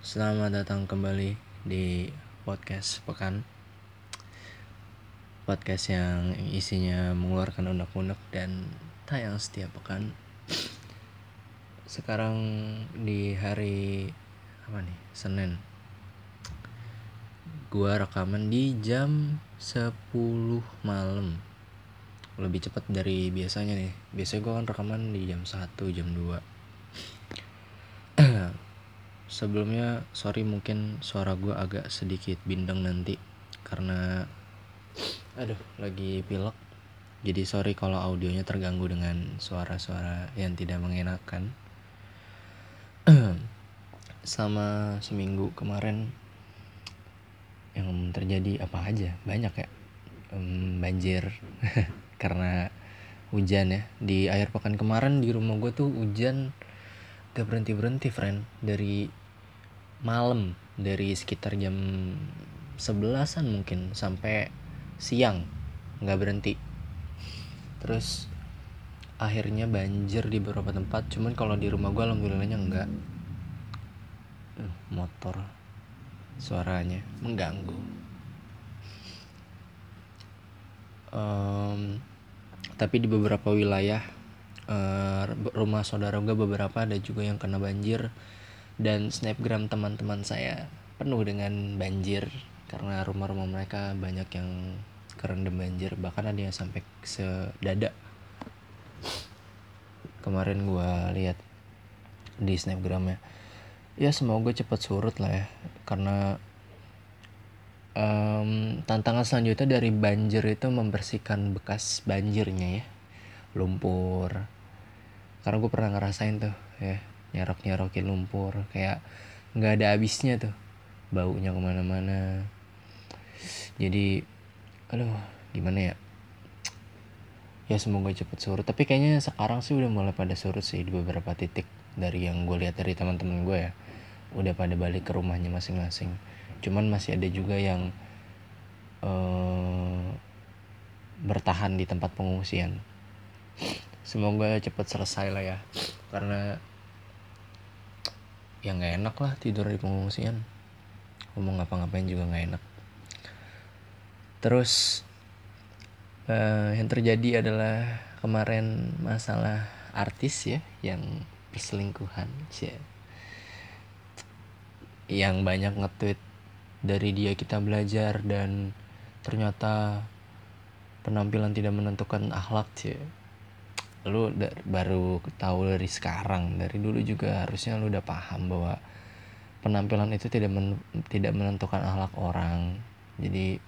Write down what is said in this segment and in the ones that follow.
Selamat datang kembali di podcast Pekan. Podcast yang isinya mengeluarkan unek-unek dan tayang setiap pekan. Sekarang di hari apa nih? Senin. Gua rekaman di jam 10 malam. Lebih cepat dari biasanya nih. Biasanya gua kan rekaman di jam 1 jam 2 sebelumnya sorry mungkin suara gue agak sedikit bindeng nanti karena aduh. lagi pilek. Jadi sorry kalau audionya terganggu dengan suara-suara yang tidak mengenakan. Selama seminggu kemarin yang terjadi apa aja? Banyak ya. Um, banjir. Karena hujan ya. Di akhir pekan kemarin di rumah gue tuh hujan gak berhenti berhenti friend. Dari malam dari sekitar jam sebelasan mungkin sampai siang nggak berhenti. Terus akhirnya banjir di beberapa tempat cuman kalau di rumah gue alhamdulillahnya enggak uh, motor suaranya mengganggu. Um, tapi di beberapa wilayah uh, rumah saudara gue beberapa ada juga yang kena banjir dan snapgram teman-teman saya penuh dengan banjir. Karena rumah-rumah mereka banyak yang kerendam banjir. Bahkan ada yang sampai sedada. Kemarin gue lihat di snapgramnya ya. Semoga cepat surut lah ya. Karena um, tantangan selanjutnya dari banjir itu membersihkan bekas banjirnya ya. Lumpur. Karena gue pernah ngerasain tuh ya nyerok nyerokin lumpur kayak nggak ada habisnya tuh baunya ke mana-mana. Jadi aduh gimana ya? Ya semoga cepet surut. Tapi kayaknya sekarang sih udah mulai pada surut sih di beberapa titik dari yang gue lihat dari teman-teman gue ya. Udah pada balik ke rumahnya masing-masing. Cuman masih ada juga yang uh, bertahan di tempat pengungsian. Semoga cepat selesai lah ya. Karena ya nggak enak lah tidur di pengungsian. Ngomong ngapa-ngapain juga nggak enak. Terus uh, yang terjadi adalah kemarin masalah artis ya yang perselingkuhan sih yang banyak nge-tweet dari dia kita belajar dan ternyata penampilan tidak menentukan akhlak sih lu baru tahu dari sekarang dari dulu juga harusnya lu udah paham bahwa penampilan itu tidak men tidak menentukan akhlak orang. Jadi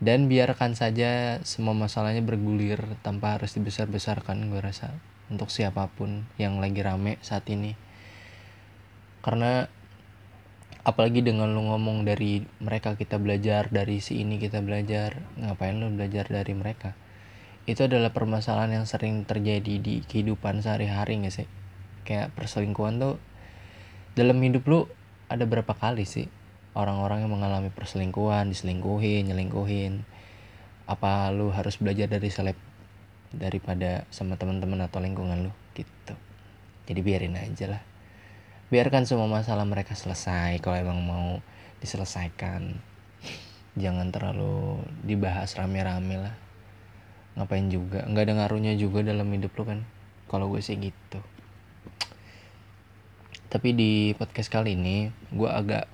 dan biarkan saja semua masalahnya bergulir tanpa harus dibesar-besarkan gue rasa untuk siapa pun yang lagi rame saat ini. Karena apalagi dengan lu ngomong dari mereka kita belajar dari si ini kita belajar ngapain lu belajar dari mereka itu adalah permasalahan yang sering terjadi di kehidupan sehari-hari gak sih? Kayak perselingkuhan tuh dalam hidup lu ada berapa kali sih orang-orang yang mengalami perselingkuhan diselingkuhin nyelingkuhin? Apa lu harus belajar dari seleb daripada sama teman-teman atau lingkungan lu gitu. Jadi biarin aja lah. Biarkan semua masalah mereka selesai kalau emang mau diselesaikan. Jangan terlalu dibahas rame-rame lah ngapain juga? Nggak ada ngaruhnya juga dalam hidup lo kan? Kalau gue sih gitu. Tapi di podcast kali ini gue agak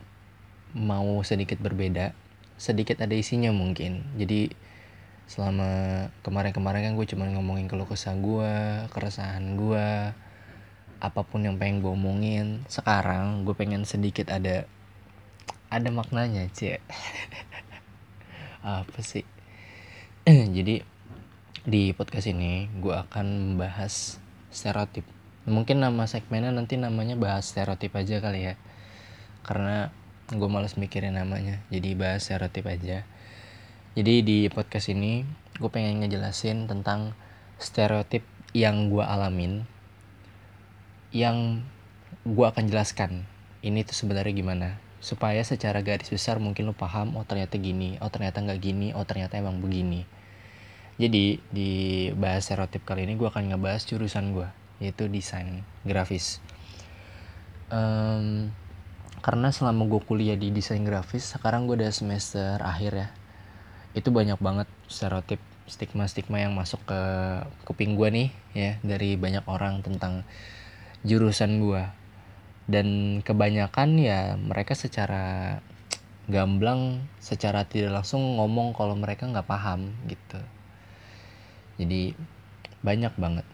mau sedikit berbeda. Sedikit ada isinya mungkin. Jadi selama kemarin-kemarin kan gue cuma ngomongin keluh kesah gue keresahan gue apa pun yang pengen gue omongin. Sekarang gue pengen sedikit ada ada maknanya cie apa sih? Jadi di podcast ini gue akan membahas stereotip. Mungkin nama segmennya nanti namanya bahas stereotip aja kali ya. Karena gue males mikirin namanya. Jadi bahas stereotip aja. Jadi di podcast ini gue pengen ngejelasin tentang stereotip yang gue alamin. Yang gue akan jelaskan ini tuh sebenarnya gimana supaya secara garis besar mungkin lo paham oh ternyata gini oh ternyata nggak gini oh ternyata emang begini jadi di bahas stereotip kali ini gue akan ngebahas jurusan gue yaitu desain grafis. Um, karena selama gue kuliah di desain grafis sekarang gue udah semester akhir ya itu banyak banget stereotip stigma-stigma yang masuk ke kuping gue nih ya dari banyak orang tentang jurusan gue dan kebanyakan ya mereka secara gamblang secara tidak langsung ngomong kalau mereka nggak paham gitu jadi banyak banget.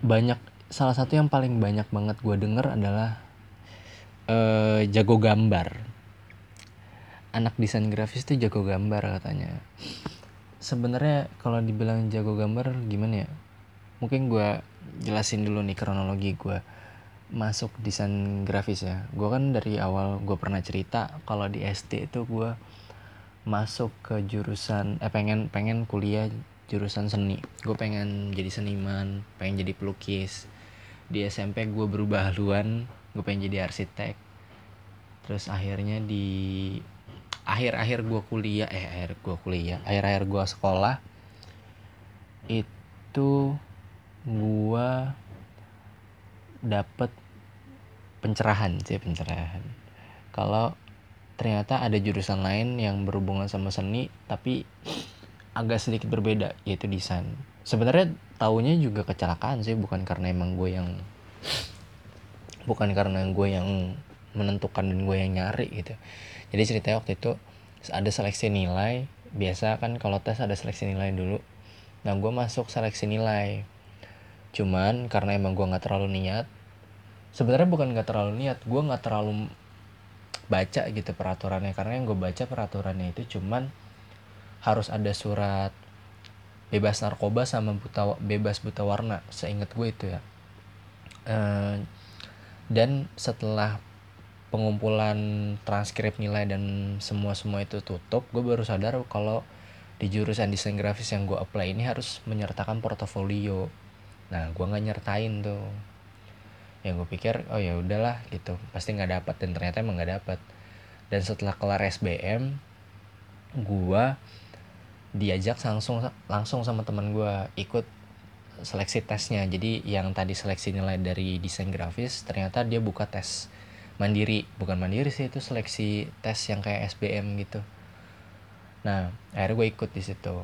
Banyak salah satu yang paling banyak banget gue denger adalah uh, jago gambar. Anak desain grafis tuh jago gambar katanya. Sebenarnya kalau dibilang jago gambar gimana ya? Mungkin gue jelasin dulu nih kronologi gue masuk desain grafis ya. Gue kan dari awal gue pernah cerita kalau di SD itu gue masuk ke jurusan eh pengen pengen kuliah jurusan seni. Gue pengen jadi seniman pengen jadi pelukis. Di SMP gue berubah haluan gue pengen jadi arsitek. Terus akhirnya di akhir-akhir gue kuliah eh akhir gue kuliah akhir-akhir gue sekolah itu gue dapet pencerahan sih pencerahan. Kalau ternyata ada jurusan lain yang berhubungan sama seni tapi agak sedikit berbeda yaitu desain. Sebenarnya taunya juga kecelakaan sih bukan karena emang gue yang bukan karena gue yang menentukan dan gue yang nyari gitu. Jadi ceritanya waktu itu ada seleksi nilai biasa kan kalau tes ada seleksi nilai dulu. Nah gue masuk seleksi nilai. Cuman karena emang gue nggak terlalu niat sebenarnya bukan nggak terlalu niat gue nggak terlalu baca gitu peraturannya. Karena yang gue baca peraturannya itu cuman harus ada surat bebas narkoba sama buta bebas buta warna. Seingat gue itu ya. Uh, dan setelah pengumpulan transkrip nilai dan semua semua itu tutup gue baru sadar kalau di jurusan desain grafis yang gue apply ini harus menyertakan portofolio. Nah gue nggak nyertain tuh yang gue pikir oh ya udahlah gitu. Pasti nggak dapat dan ternyata emang nggak dapat dan setelah kelar SBM gue diajak langsung langsung sama teman gue ikut seleksi tesnya. Jadi yang tadi seleksi nilai dari desain grafis ternyata dia buka tes mandiri. Bukan mandiri sih itu seleksi tes yang kayak SBM gitu. Nah akhirnya gue ikut di situ.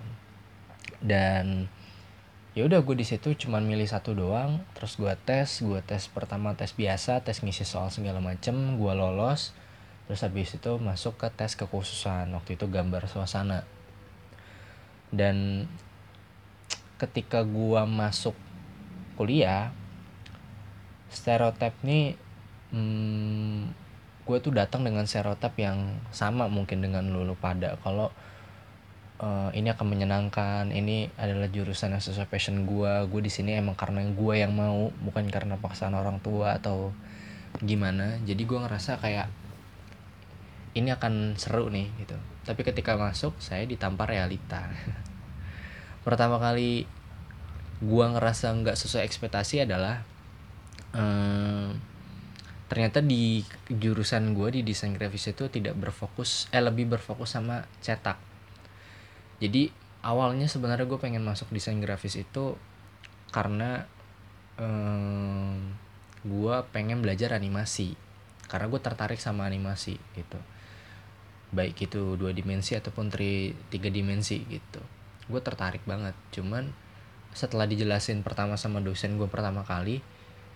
Dan ya udah gue di situ cuman milih satu doang. Terus gue tes gue tes pertama tes biasa tes ngisi soal segala macem gue lolos. Terus habis itu masuk ke tes kekhususan waktu itu gambar suasana. Dan ketika gua masuk kuliah stereotip nih hmm, gue tuh datang dengan stereotip yang sama mungkin dengan lulu pada. Kalau uh, ini akan menyenangkan ini adalah jurusan yang sesuai passion gue gue di sini emang karena gue yang mau bukan karena paksaan orang tua atau gimana. Jadi gue ngerasa kayak ini akan seru nih gitu. Tapi ketika masuk saya ditampar realita. Pertama kali gua ngerasa nggak sesuai ekspektasi adalah um, ternyata di jurusan gue di desain grafis itu tidak berfokus eh lebih berfokus sama cetak jadi awalnya sebenarnya gue pengen masuk desain grafis itu karena um, gue pengen belajar animasi. Karena gue tertarik sama animasi gitu. Baik itu dua dimensi ataupun tri, tiga dimensi gitu. Gue tertarik banget. Cuman setelah dijelasin pertama sama dosen gue pertama kali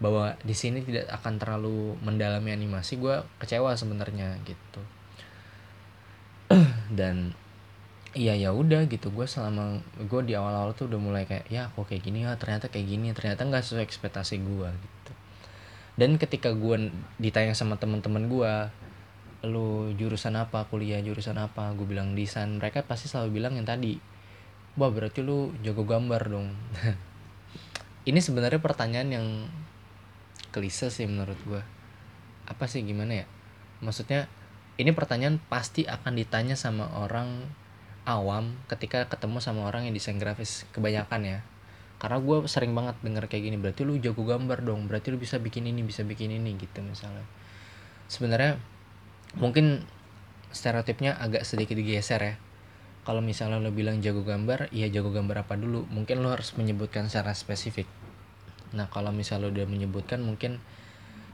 bahwa di sini tidak akan terlalu mendalami animasi gue kecewa sebenarnya gitu. Dan iya ya udah gitu. Gue selama gue di awal-awal tuh udah mulai kayak ya kok kayak gini ya? Ternyata kayak gini ternyata nggak sesuai ekspektasi gue gitu. Dan ketika gue ditanya sama teman-teman gue lu jurusan apa? Kuliah jurusan apa? Gue bilang desain. Mereka pasti selalu bilang yang tadi wah berarti lu jago gambar dong. Ini sebenarnya pertanyaan yang klise sih menurut gue apa sih? Gimana ya? Maksudnya ini pertanyaan pasti akan ditanya sama orang awam ketika ketemu sama orang yang desain grafis kebanyakan ya. Karena gue sering banget denger kayak gini berarti lu jago gambar dong berarti lu bisa bikin ini bisa bikin ini gitu misalnya. Sebenarnya mungkin stereotipnya agak sedikit digeser ya. Kalau misalnya lo bilang jago gambar iya jago gambar apa dulu? Mungkin lo harus menyebutkan secara spesifik. Nah kalau misalnya lo udah menyebutkan mungkin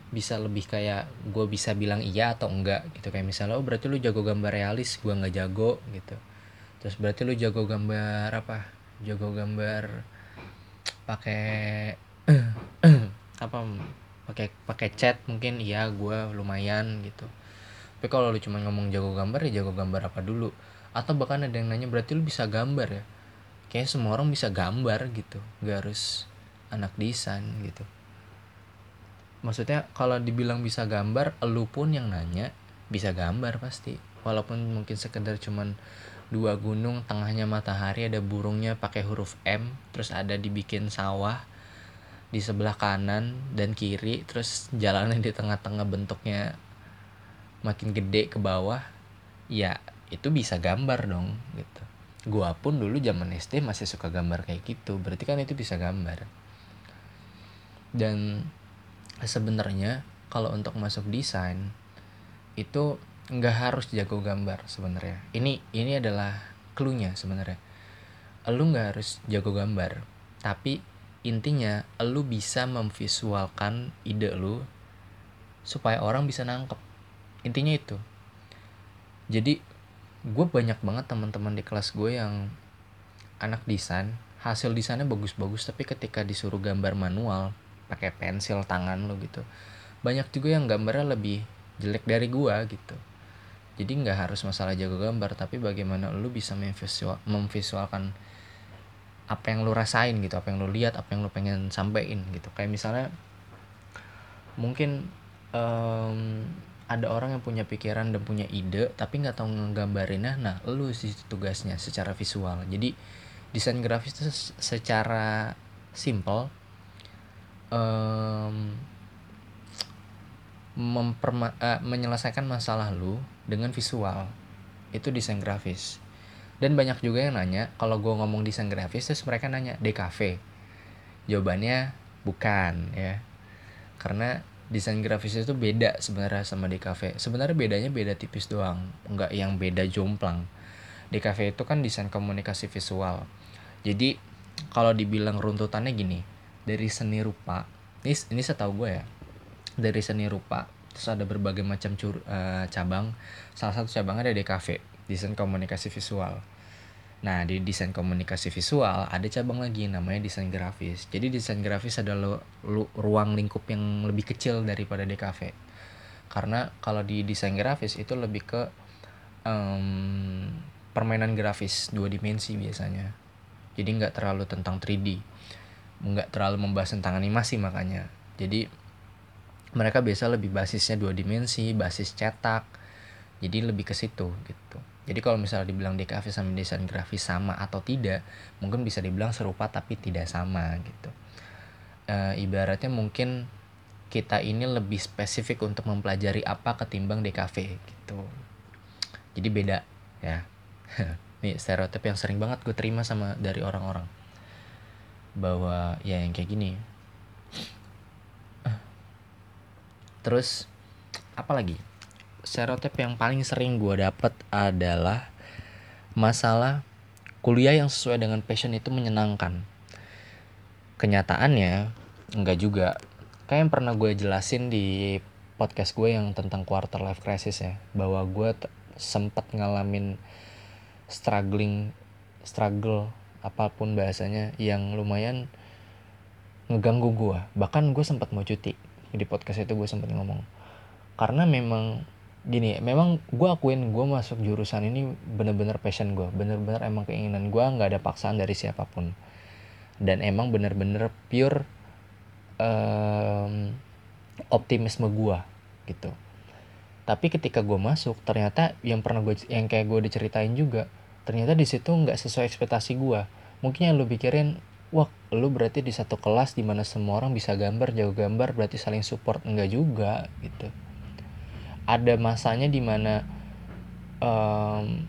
bisa lebih kayak gue bisa bilang iya atau enggak gitu. Kayak misalnya oh berarti lu jago gambar realis gue nggak jago gitu terus berarti lu jago gambar apa? Jago gambar pakai apa? Pakai pakai cat mungkin. Iya gue lumayan gitu. Tapi kalau lu cuma ngomong jago gambar ya jago gambar apa dulu? Atau bahkan ada yang nanya berarti lu bisa gambar ya? Kayak semua orang bisa gambar gitu. Gak harus anak desain gitu. Maksudnya kalau dibilang bisa gambar lu pun yang nanya bisa gambar pasti. Walaupun mungkin sekedar cuman dua gunung tengahnya matahari ada burungnya pakai huruf M terus ada dibikin sawah di sebelah kanan dan kiri terus jalannya di tengah-tengah bentuknya makin gede ke bawah. Ya itu bisa gambar dong gitu. Gua pun dulu zaman SD masih suka gambar kayak gitu berarti kan itu bisa gambar. Dan sebenarnya kalau untuk masuk desain itu nggak harus jago gambar sebenarnya. Ini ini adalah clue-nya sebenarnya. Lu nggak harus jago gambar tapi intinya lu bisa memvisualkan ide lu supaya orang bisa nangkep. Intinya itu. Jadi gue banyak banget teman-teman di kelas gue yang anak desain hasil desainnya bagus-bagus tapi ketika disuruh gambar manual pakai pensil tangan lo gitu banyak juga yang gambarnya lebih jelek dari gua gitu jadi nggak harus masalah jago gambar tapi bagaimana lu bisa memvisual memvisualkan apa yang lu rasain gitu apa yang lu lihat apa yang lu pengen sampaikan gitu. Kayak misalnya mungkin um, ada orang yang punya pikiran dan punya ide tapi nggak tahu ngegambarinnya nah lu sih tugasnya secara visual. Jadi desain grafis itu secara simple um, memperma uh, menyelesaikan masalah lu dengan visual. Itu desain grafis. Dan banyak juga yang nanya kalau gue ngomong desain grafis terus mereka nanya DKV jawabannya bukan ya. Karena desain grafis itu beda sebenarnya sama DKV sebenarnya bedanya beda tipis doang nggak yang beda jomplang. DKV itu kan desain komunikasi visual. Jadi kalau dibilang runtutannya gini dari seni rupa ini ini setahu gue ya dari seni rupa. Terus ada berbagai macam cur, uh, cabang. Salah satu cabangnya ada DKV desain komunikasi visual. Nah di desain komunikasi visual ada cabang lagi namanya desain grafis. Jadi desain grafis adalah lu, ruang lingkup yang lebih kecil daripada DKV karena kalau di desain grafis itu lebih ke um, permainan grafis dua dimensi biasanya. Jadi nggak terlalu tentang 3D nggak terlalu membahas tentang animasi makanya. Jadi mereka biasa lebih basisnya dua dimensi basis cetak. Jadi lebih ke situ gitu. Jadi kalau misalnya dibilang DKV sama desain grafis sama atau tidak mungkin bisa dibilang serupa tapi tidak sama gitu. E, ibaratnya mungkin kita ini lebih spesifik untuk mempelajari apa ketimbang DKV gitu. Jadi beda ya. Nih stereotip yang sering banget gue terima sama dari orang-orang. Bahwa ya yang kayak gini terus apa lagi? Stereotip yang paling sering gue dapet adalah masalah kuliah yang sesuai dengan passion itu menyenangkan. Kenyataannya enggak juga. Kayak yang pernah gue jelasin di podcast gue yang tentang quarter life crisis ya bahwa gue sempat ngalamin struggling struggle apa pun bahasanya yang lumayan ngeganggu gue bahkan gue sempat mau cuti di podcast itu gue sempat ngomong karena memang gini memang gue akuin gue masuk jurusan ini bener-bener passion gue bener-bener emang keinginan gue nggak ada paksaan dari siapa pun. Dan emang bener-bener pure um, optimisme gue gitu. Tapi ketika gue masuk ternyata yang pernah gue yang kayak gue diceritain juga ternyata di situ nggak sesuai ekspektasi gue mungkin yang lu pikirin wah lu berarti di satu kelas di mana semua orang bisa gambar jauh gambar berarti saling support. Enggak juga gitu. Ada masanya di mana um,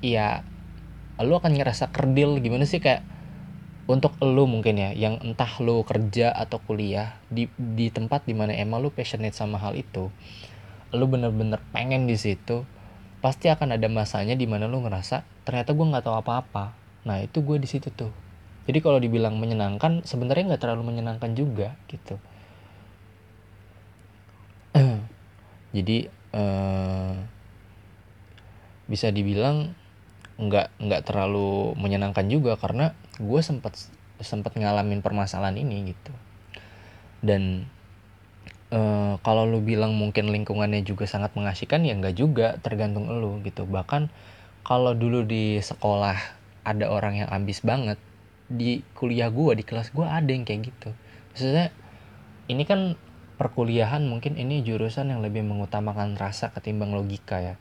ya lu akan ngerasa kerdil. Gimana sih kayak untuk lu mungkin ya yang entah lu kerja atau kuliah di di tempat di mana emang lu passionate sama hal itu lu bener-bener pengen di situ pasti akan ada masanya di mana lu ngerasa ternyata gue nggak tahu apa-apa. Nah itu gue di situ tuh jadi kalau dibilang menyenangkan sebenarnya nggak terlalu menyenangkan juga gitu. Jadi uh, bisa dibilang nggak nggak terlalu menyenangkan juga karena gue sempat sempat ngalamin permasalahan ini gitu. Dan uh, kalau lu bilang mungkin lingkungannya juga sangat mengasihkan ya nggak juga tergantung lu gitu. Bahkan kalau dulu di sekolah ada orang yang ambis banget di kuliah gue di kelas gue ada yang kayak gitu. Maksudnya ini kan perkuliahan mungkin ini jurusan yang lebih mengutamakan rasa ketimbang logika ya.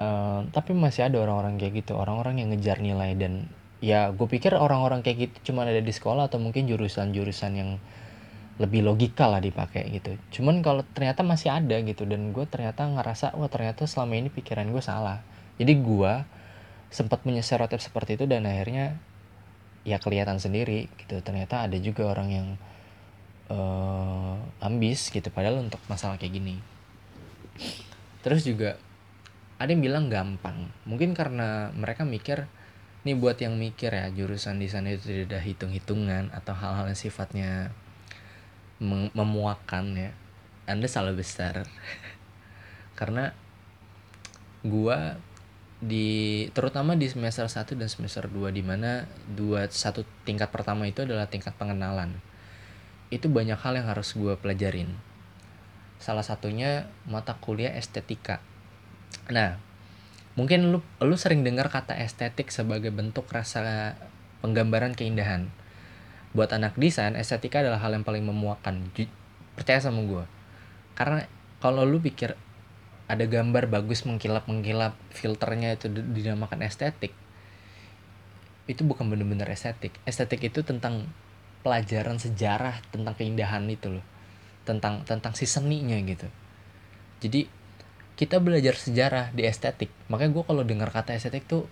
Uh, tapi masih ada orang-orang kayak gitu orang-orang yang ngejar nilai dan ya gue pikir orang-orang kayak gitu cuma ada di sekolah atau mungkin jurusan-jurusan yang lebih logika lah dipakai gitu. Cuman kalau ternyata masih ada gitu dan gue ternyata ngerasa wah ternyata selama ini pikiran gue salah. Jadi gue sempat punya stereotip seperti itu dan akhirnya ya kelihatan sendiri gitu. Ternyata ada juga orang yang uh, ambis gitu padahal untuk masalah kayak gini. Terus juga ada yang bilang gampang. Mungkin karena mereka mikir nih buat yang mikir ya jurusan di sana itu tidak ada hitung-hitungan atau hal-hal yang sifatnya memuakan ya anda salah besar. Karena gua di terutama di semester 1 dan semester 2 di mana dua satu tingkat pertama itu adalah tingkat pengenalan. Itu banyak hal yang harus gue pelajarin. Salah satunya mata kuliah estetika. Nah, mungkin lu lu sering dengar kata estetik sebagai bentuk rasa penggambaran keindahan. Buat anak desain, estetika adalah hal yang paling memuakan. Percaya sama gue. Karena kalau lu pikir ada gambar bagus mengkilap-mengkilap filternya itu dinamakan estetik. Itu bukan benar-benar estetik. Estetik itu tentang pelajaran sejarah tentang keindahan itu loh. Tentang tentang si seninya gitu. Jadi kita belajar sejarah di estetik. Makanya gue kalau dengar kata estetik tuh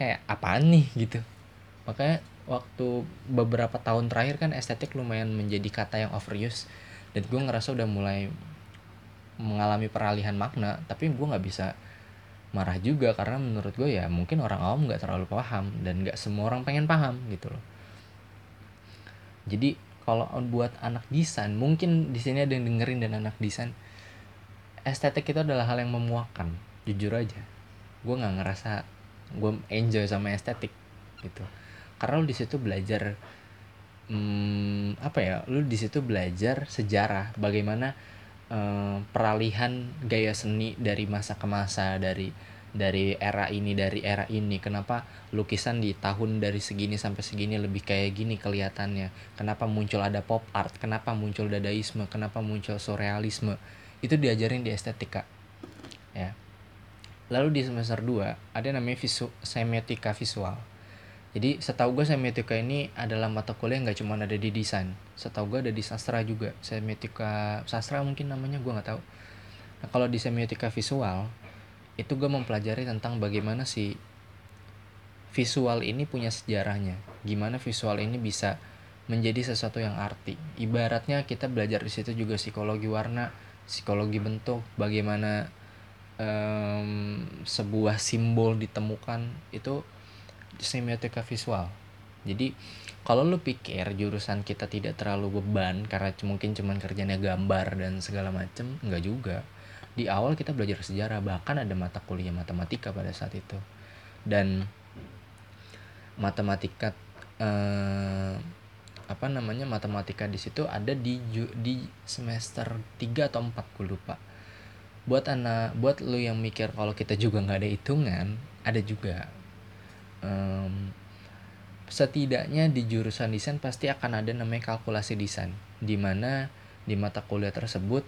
kayak apaan nih gitu. Makanya waktu beberapa tahun terakhir kan estetik lumayan menjadi kata yang overuse dan gue ngerasa udah mulai mengalami peralihan makna tapi gue nggak bisa marah juga karena menurut gue ya mungkin orang awam nggak terlalu paham dan nggak semua orang pengen paham gitu loh. Jadi kalau buat anak desain mungkin di sini ada yang dengerin dan anak desain estetik itu adalah hal yang memuakan jujur aja. Gue nggak ngerasa gue enjoy sama estetik gitu. Karena lu di situ belajar hmm, apa ya lu di situ belajar sejarah bagaimana uh, peralihan gaya seni dari masa ke masa dari dari era ini dari era ini. Kenapa lukisan di tahun dari segini sampai segini lebih kayak gini kelihatannya? Kenapa muncul ada pop art? Kenapa muncul dadaisme? Kenapa muncul surrealisme? Itu diajarin di estetika ya. Lalu di semester 2 ada namanya visu semiotika visual jadi setahu gue semiotika ini adalah mata kuliah nggak cuma ada di desain. Setahu gue ada di sastra juga. Semiotika sastra mungkin namanya gue nggak tahu. Nah kalau di semiotika visual itu gue mempelajari tentang bagaimana si visual ini punya sejarahnya. Gimana visual ini bisa menjadi sesuatu yang arti. Ibaratnya kita belajar di situ juga psikologi warna psikologi bentuk bagaimana um, sebuah simbol ditemukan. Itu semiotika visual. Jadi kalau lu pikir jurusan kita tidak terlalu beban karena mungkin cuman kerjanya gambar dan segala macem enggak juga. Di awal kita belajar sejarah bahkan ada mata kuliah matematika pada saat itu. Dan matematika eh, apa namanya matematika di situ ada di di semester 3 atau 4 gue lupa. Buat anak buat lu yang mikir kalau kita juga nggak ada hitungan ada juga um, setidaknya di jurusan desain pasti akan ada namanya kalkulasi desain di mana di mata kuliah tersebut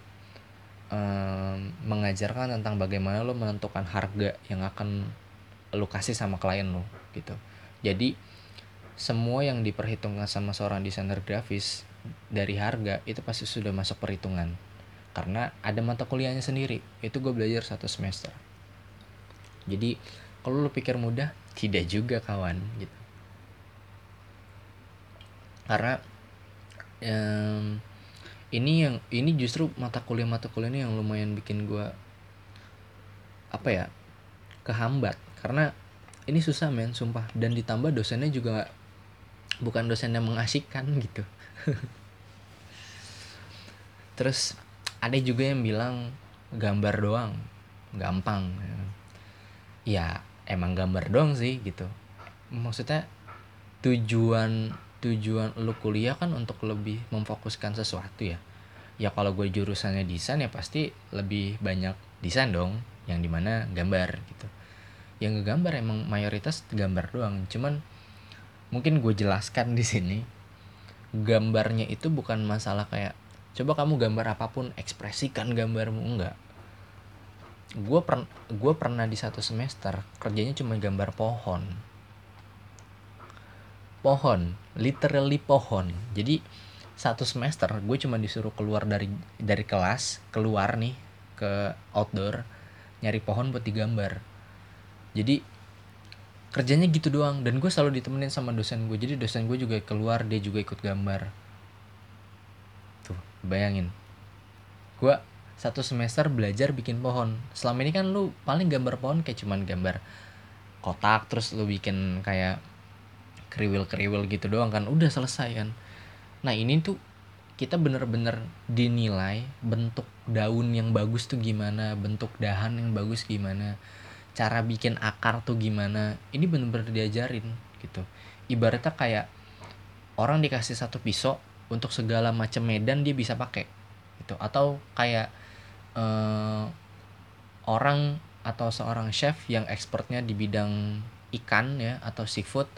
um, mengajarkan tentang bagaimana lo menentukan harga yang akan lo kasih sama klien lo gitu. Jadi semua yang diperhitungkan sama seorang desainer grafis dari harga itu pasti sudah masuk perhitungan. Karena ada mata kuliahnya sendiri itu gue belajar satu semester. Jadi kalau lo pikir mudah tidak juga kawan gitu. Karena um, ini yang ini justru mata kuliah mata kuliah ini yang lumayan bikin gue apa ya kehambat. Karena ini susah men sumpah. Dan ditambah dosennya juga bukan dosen yang mengasihkan gitu. Terus ada juga yang bilang gambar doang gampang ya emang gambar doang sih gitu. Maksudnya tujuan tujuan lu kuliah kan untuk lebih memfokuskan sesuatu ya? Ya kalau gue jurusannya desain ya pasti lebih banyak desain dong yang di mana gambar gitu. Yang ngegambar emang mayoritas gambar doang cuman mungkin gue jelaskan di sini gambarnya itu bukan masalah kayak coba kamu gambar apa pun ekspresikan gambarmu. Enggak gue per gue pernah di satu semester kerjanya cuma gambar pohon. Pohon literally pohon. Jadi satu semester gue cuma disuruh keluar dari dari kelas keluar nih ke outdoor nyari pohon buat digambar. Jadi kerjanya gitu doang. Dan gue selalu ditemenin sama dosen gue jadi dosen gue juga keluar dia juga ikut gambar. Tuh bayangin. Gue satu semester belajar bikin pohon selama ini kan lu paling gambar pohon kayak cuman gambar kotak terus lu bikin kayak kriwil-kriwil gitu doang kan udah selesai kan Nah ini tuh kita bener-bener dinilai bentuk daun yang bagus tuh gimana, bentuk dahan yang bagus gimana, cara bikin akar tuh gimana. Ini bener-bener diajarin gitu. Ibaratnya kayak orang dikasih satu pisau untuk segala macam medan dia bisa pakai gitu. Atau kayak uh, orang atau seorang chef yang expertnya di bidang ikan ya atau seafood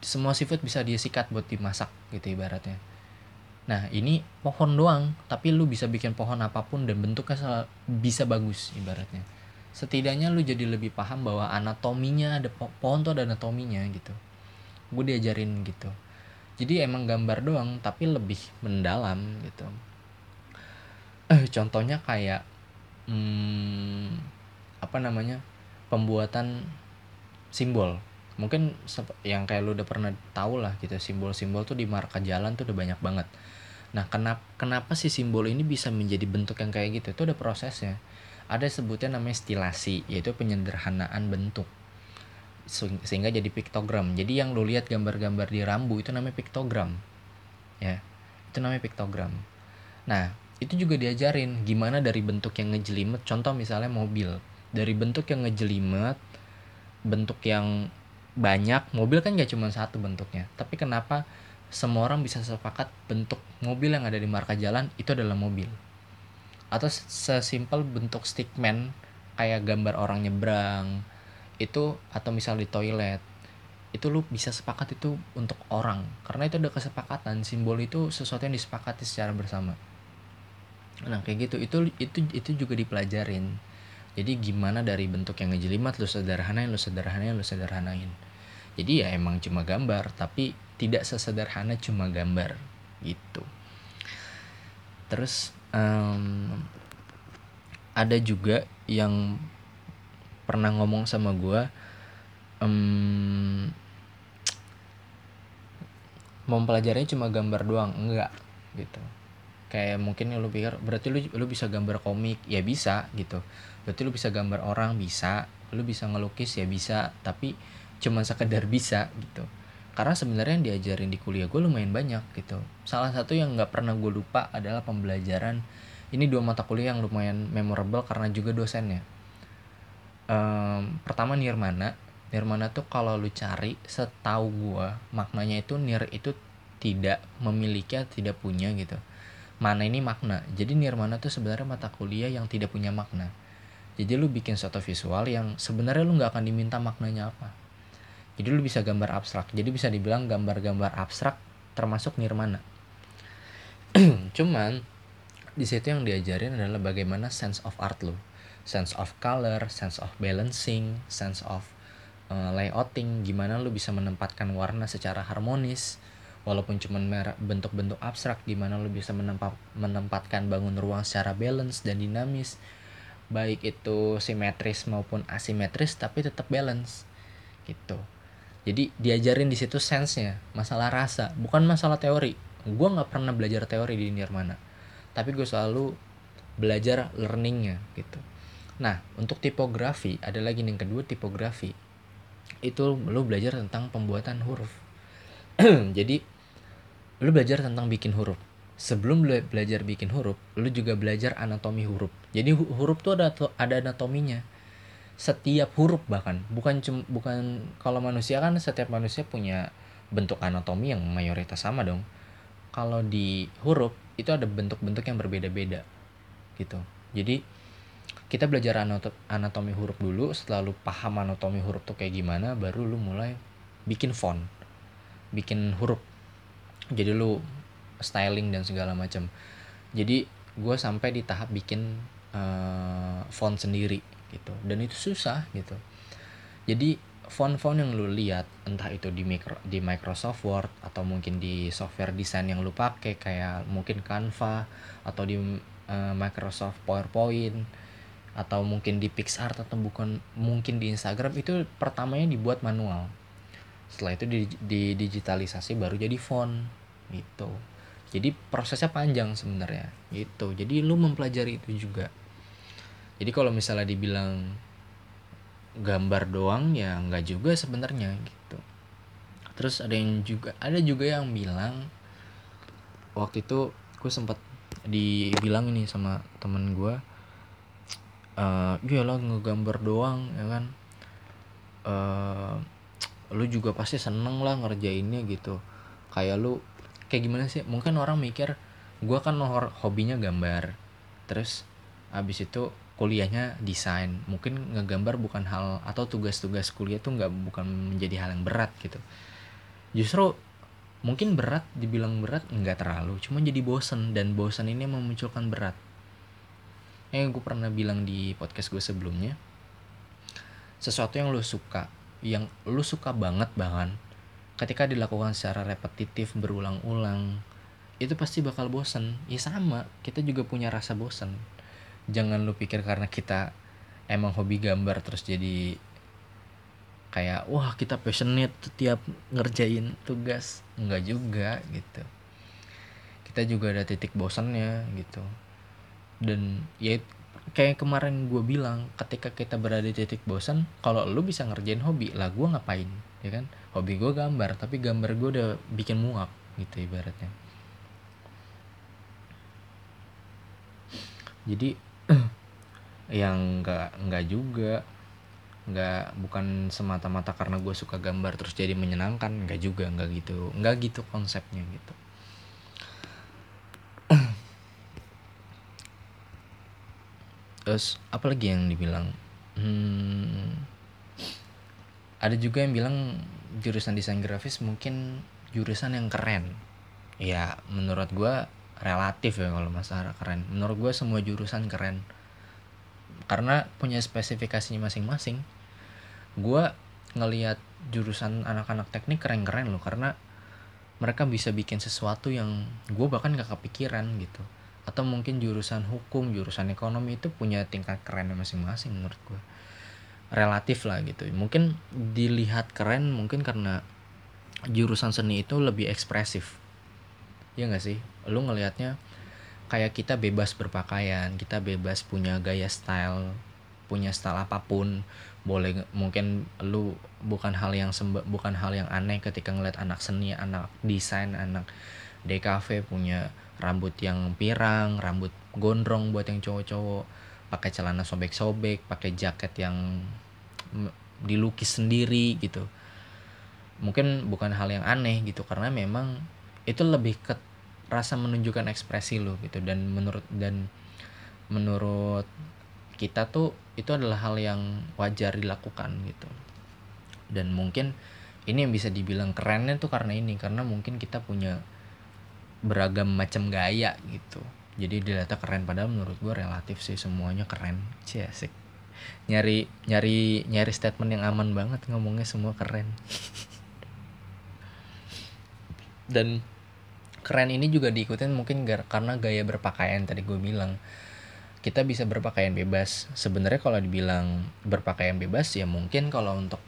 semua seafood bisa dia sikat buat dimasak gitu ibaratnya. Nah ini pohon doang tapi lu bisa bikin pohon apa pun dan bentuknya bisa bagus ibaratnya. Setidaknya lu jadi lebih paham bahwa anatominya ada po pohon tuh ada anatominya gitu. Gue diajarin gitu. Jadi emang gambar doang tapi lebih mendalam gitu eh contohnya kayak hmm, apa namanya pembuatan simbol. Mungkin yang kayak lu udah pernah tahu lah gitu simbol-simbol tuh di marka jalan tuh udah banyak banget. Nah kenapa kenapa sih simbol ini bisa menjadi bentuk yang kayak gitu? Itu ada prosesnya. Ada sebutnya namanya stilasi yaitu penyederhanaan bentuk. Sehingga jadi piktogram. Jadi yang lu lihat gambar-gambar di rambu itu namanya piktogram. Ya itu namanya piktogram. Nah itu juga diajarin gimana dari bentuk yang ngejelimet contoh misalnya mobil. Dari bentuk yang ngejelimet bentuk yang banyak mobil kan gak cuma satu bentuknya. Tapi kenapa semua orang bisa sepakat bentuk mobil yang ada di marka jalan itu adalah mobil? Atau sesimpel bentuk stickman kayak gambar orang nyebrang itu atau misal di toilet itu lu bisa sepakat itu untuk orang. Karena itu ada kesepakatan simbol itu sesuatu yang disepakati secara bersama nah kayak gitu. Itu itu itu juga dipelajarin. Jadi gimana dari bentuk yang ngejelimet lu sederhanain lu sederhanain lu sederhanain. Jadi ya emang cuma gambar tapi tidak sesederhana cuma gambar gitu. Terus um, ada juga yang pernah ngomong sama gue um, mempelajarinya cuma gambar doang. Enggak gitu kayak mungkin lu pikir berarti lu lu bisa gambar komik? Ya bisa gitu. Berarti lu bisa gambar orang? Bisa. Lu bisa ngelukis? Ya bisa. Tapi cuma sekedar bisa gitu. Karena sebenarnya yang diajarin di kuliah gue lumayan banyak gitu. Salah satu yang nggak pernah gue lupa adalah pembelajaran. Ini dua mata kuliah yang lumayan memorable karena juga dosennya. Um, pertama nirmana. Nirmana tuh kalau lu cari setahu gue maknanya itu nir itu tidak memiliki tidak punya gitu mana ini makna? Jadi nirmana tuh sebenarnya mata kuliah yang tidak punya makna. Jadi lu bikin suatu visual yang sebenarnya lu nggak akan diminta maknanya apa. Jadi lu bisa gambar abstrak. Jadi bisa dibilang gambar-gambar abstrak termasuk nirmana cuman di situ yang diajarin adalah bagaimana sense of art lu. Sense of color sense of balancing sense of uh, layouting gimana lu bisa menempatkan warna secara harmonis walaupun cuma bentuk-bentuk abstrak gimana lu bisa menempat, menempatkan bangun ruang secara balance dan dinamis. Baik itu simetris maupun asimetris tapi tetap balance. Gitu. Jadi diajarin di situ sensenya. Masalah rasa. Bukan masalah teori. Gue nggak pernah belajar teori di Nirmana. Tapi gue selalu belajar learningnya gitu. Nah untuk tipografi ada lagi yang kedua tipografi. Itu lo belajar tentang pembuatan huruf. Jadi lo belajar tentang bikin huruf. Sebelum bela- belajar bikin huruf lu juga belajar anatomi huruf. Jadi hu- huruf tuh ada ada anatominya. Setiap huruf bahkan. Bukan cum, bukan kalau manusia kan setiap manusia punya bentuk anatomi yang mayoritas sama dong. Kalau di huruf itu ada bentuk-bentuk yang berbeda-beda gitu. Jadi kita belajar anato- anatomi huruf dulu setelah lu paham anatomi huruf tuh kayak gimana baru lu mulai bikin font bikin huruf jadi lu styling dan segala macam jadi gue sampai di tahap bikin uh, font sendiri gitu. Dan itu susah gitu. Jadi font-font yang lu lihat entah itu di micro, di Microsoft Word atau mungkin di software desain yang lu pakai kayak mungkin Canva atau di uh, Microsoft PowerPoint atau mungkin di PixArt atau bukan mungkin di Instagram itu pertamanya dibuat manual setelah itu di, di digitalisasi baru jadi font gitu. Jadi prosesnya panjang sebenarnya gitu. Jadi lu mempelajari itu juga. Jadi kalau misalnya dibilang gambar doang ya nggak juga sebenarnya gitu. Terus ada yang juga ada juga yang bilang waktu itu gue sempat dibilang ini sama temen gue uh, ya lah ngegambar doang ya kan. Uh, lu juga pasti seneng lah ngerjainnya gitu. Kayak lu kayak gimana sih? Mungkin orang mikir gue kan hobinya gambar. Terus abis itu kuliahnya desain. Mungkin ngegambar bukan hal atau tugas-tugas kuliah tuh nggak bukan menjadi hal yang berat gitu. Justru mungkin berat dibilang berat nggak terlalu. Cuma jadi bosen dan bosen ini memunculkan berat. Yang gue pernah bilang di podcast gue sebelumnya sesuatu yang lo suka yang lo suka banget bahkan ketika dilakukan secara repetitif berulang-ulang itu pasti bakal bosen. Ya sama kita juga punya rasa bosen. Jangan lu pikir karena kita emang hobi gambar terus jadi kayak wah kita passionate setiap ngerjain tugas. Enggak juga gitu. Kita juga ada titik bosannya gitu. Dan ya kayak kemarin gue bilang ketika kita berada di titik bosan kalau lu bisa ngerjain hobi lah gue ngapain ya kan? Hobi gue gambar tapi gambar gue udah bikin muak gitu ibaratnya. Jadi yang nggak nggak juga. Nggak bukan semata-mata karena gue suka gambar terus jadi menyenangkan nggak juga nggak gitu. Nggak gitu konsepnya gitu terus apalagi yang dibilang? Hmm, ada juga yang bilang jurusan desain grafis mungkin jurusan yang keren. Ya menurut gue relatif ya kalau masalah keren. Menurut gue semua jurusan keren. Karena punya spesifikasinya masing-masing gue ngelihat jurusan anak-anak teknik keren-keren loh. Karena mereka bisa bikin sesuatu yang gue bahkan gak kepikiran gitu atau mungkin jurusan hukum jurusan ekonomi itu punya tingkat keren masing-masing menurut gue relatif lah gitu. Mungkin dilihat keren mungkin karena jurusan seni itu lebih ekspresif. Ya gak sih? Lu ngelihatnya kayak kita bebas berpakaian kita bebas punya gaya style punya style apa pun. Boleh mungkin lu bukan hal yang semba, bukan hal yang aneh ketika ngeliat anak seni anak desain anak DKV punya rambut yang pirang rambut gondrong buat yang cowok-cowok. Pakai celana sobek-sobek pakai jaket yang dilukis sendiri gitu. Mungkin bukan hal yang aneh gitu karena memang itu lebih ke rasa menunjukkan ekspresi lo gitu. Dan menurut dan menurut kita tuh itu adalah hal yang wajar dilakukan gitu. Dan mungkin ini yang bisa dibilang kerennya tuh karena ini karena mungkin kita punya beragam macam gaya gitu. Jadi dilihatnya keren padahal menurut gue relatif sih semuanya keren. Sih asik. Nyari nyari nyari statement yang aman banget ngomongnya semua keren. Dan keren ini juga diikutin mungkin karena gaya berpakaian tadi gue bilang. Kita bisa berpakaian bebas. Sebenarnya kalau dibilang berpakaian bebas ya mungkin kalau untuk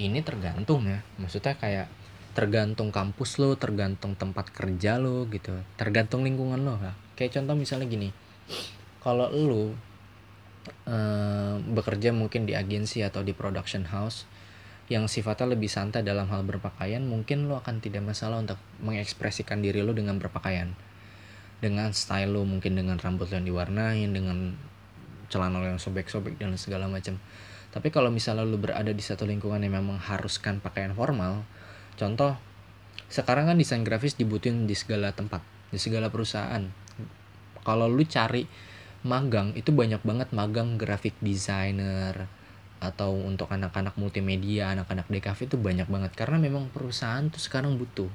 ini tergantung ya. Maksudnya kayak tergantung kampus lo tergantung tempat kerja lo gitu tergantung lingkungan lo lah kayak contoh misalnya gini kalau lo uh, bekerja mungkin di agensi atau di production house yang sifatnya lebih santai dalam hal berpakaian mungkin lo akan tidak masalah untuk mengekspresikan diri lo dengan berpakaian. Dengan style lo mungkin dengan rambut lo yang diwarnain dengan celana lo yang sobek-sobek dan segala macam. Tapi kalau misalnya lo berada di satu lingkungan yang memang haruskan pakaian formal contoh sekarang kan desain grafis dibutuhin di segala tempat di segala perusahaan. Kalau lu cari magang itu banyak banget magang graphic designer atau untuk anak-anak multimedia, anak-anak DKV itu banyak banget. Karena memang perusahaan tuh sekarang butuh.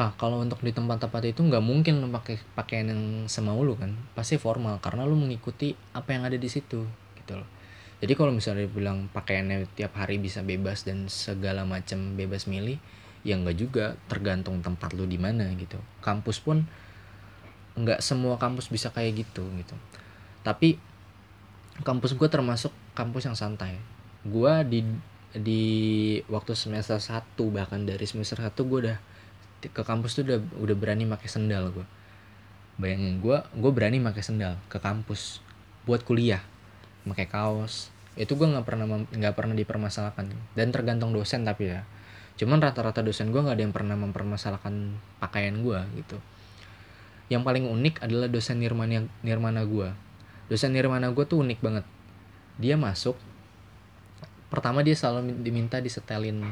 Nah, kalau untuk di tempat-tempat itu nggak mungkin lu pakai pakaian yang semau lu kan, pasti formal karena lu mengikuti apa yang ada di situ gitu loh. Jadi kalau misalnya bilang pakaiannya tiap hari bisa bebas dan segala macam bebas milih, ya nggak juga, tergantung tempat lu di mana gitu. Kampus pun nggak semua kampus bisa kayak gitu gitu. Tapi kampus gue termasuk kampus yang santai. Gue di di waktu semester 1 bahkan dari semester 1 gue udah ke kampus tuh udah udah berani pakai sendal gue bayangin gue gue berani pakai sendal ke kampus buat kuliah pakai kaos. Itu gue nggak pernah nggak pernah dipermasalahkan. Dan tergantung dosen tapi ya. Cuman rata-rata dosen gue nggak ada yang pernah mempermasalahkan pakaian gue gitu. Yang paling unik adalah dosen nirmana nirmana gue dosen nirmana gue tuh unik banget. Dia masuk pertama dia selalu diminta disetelin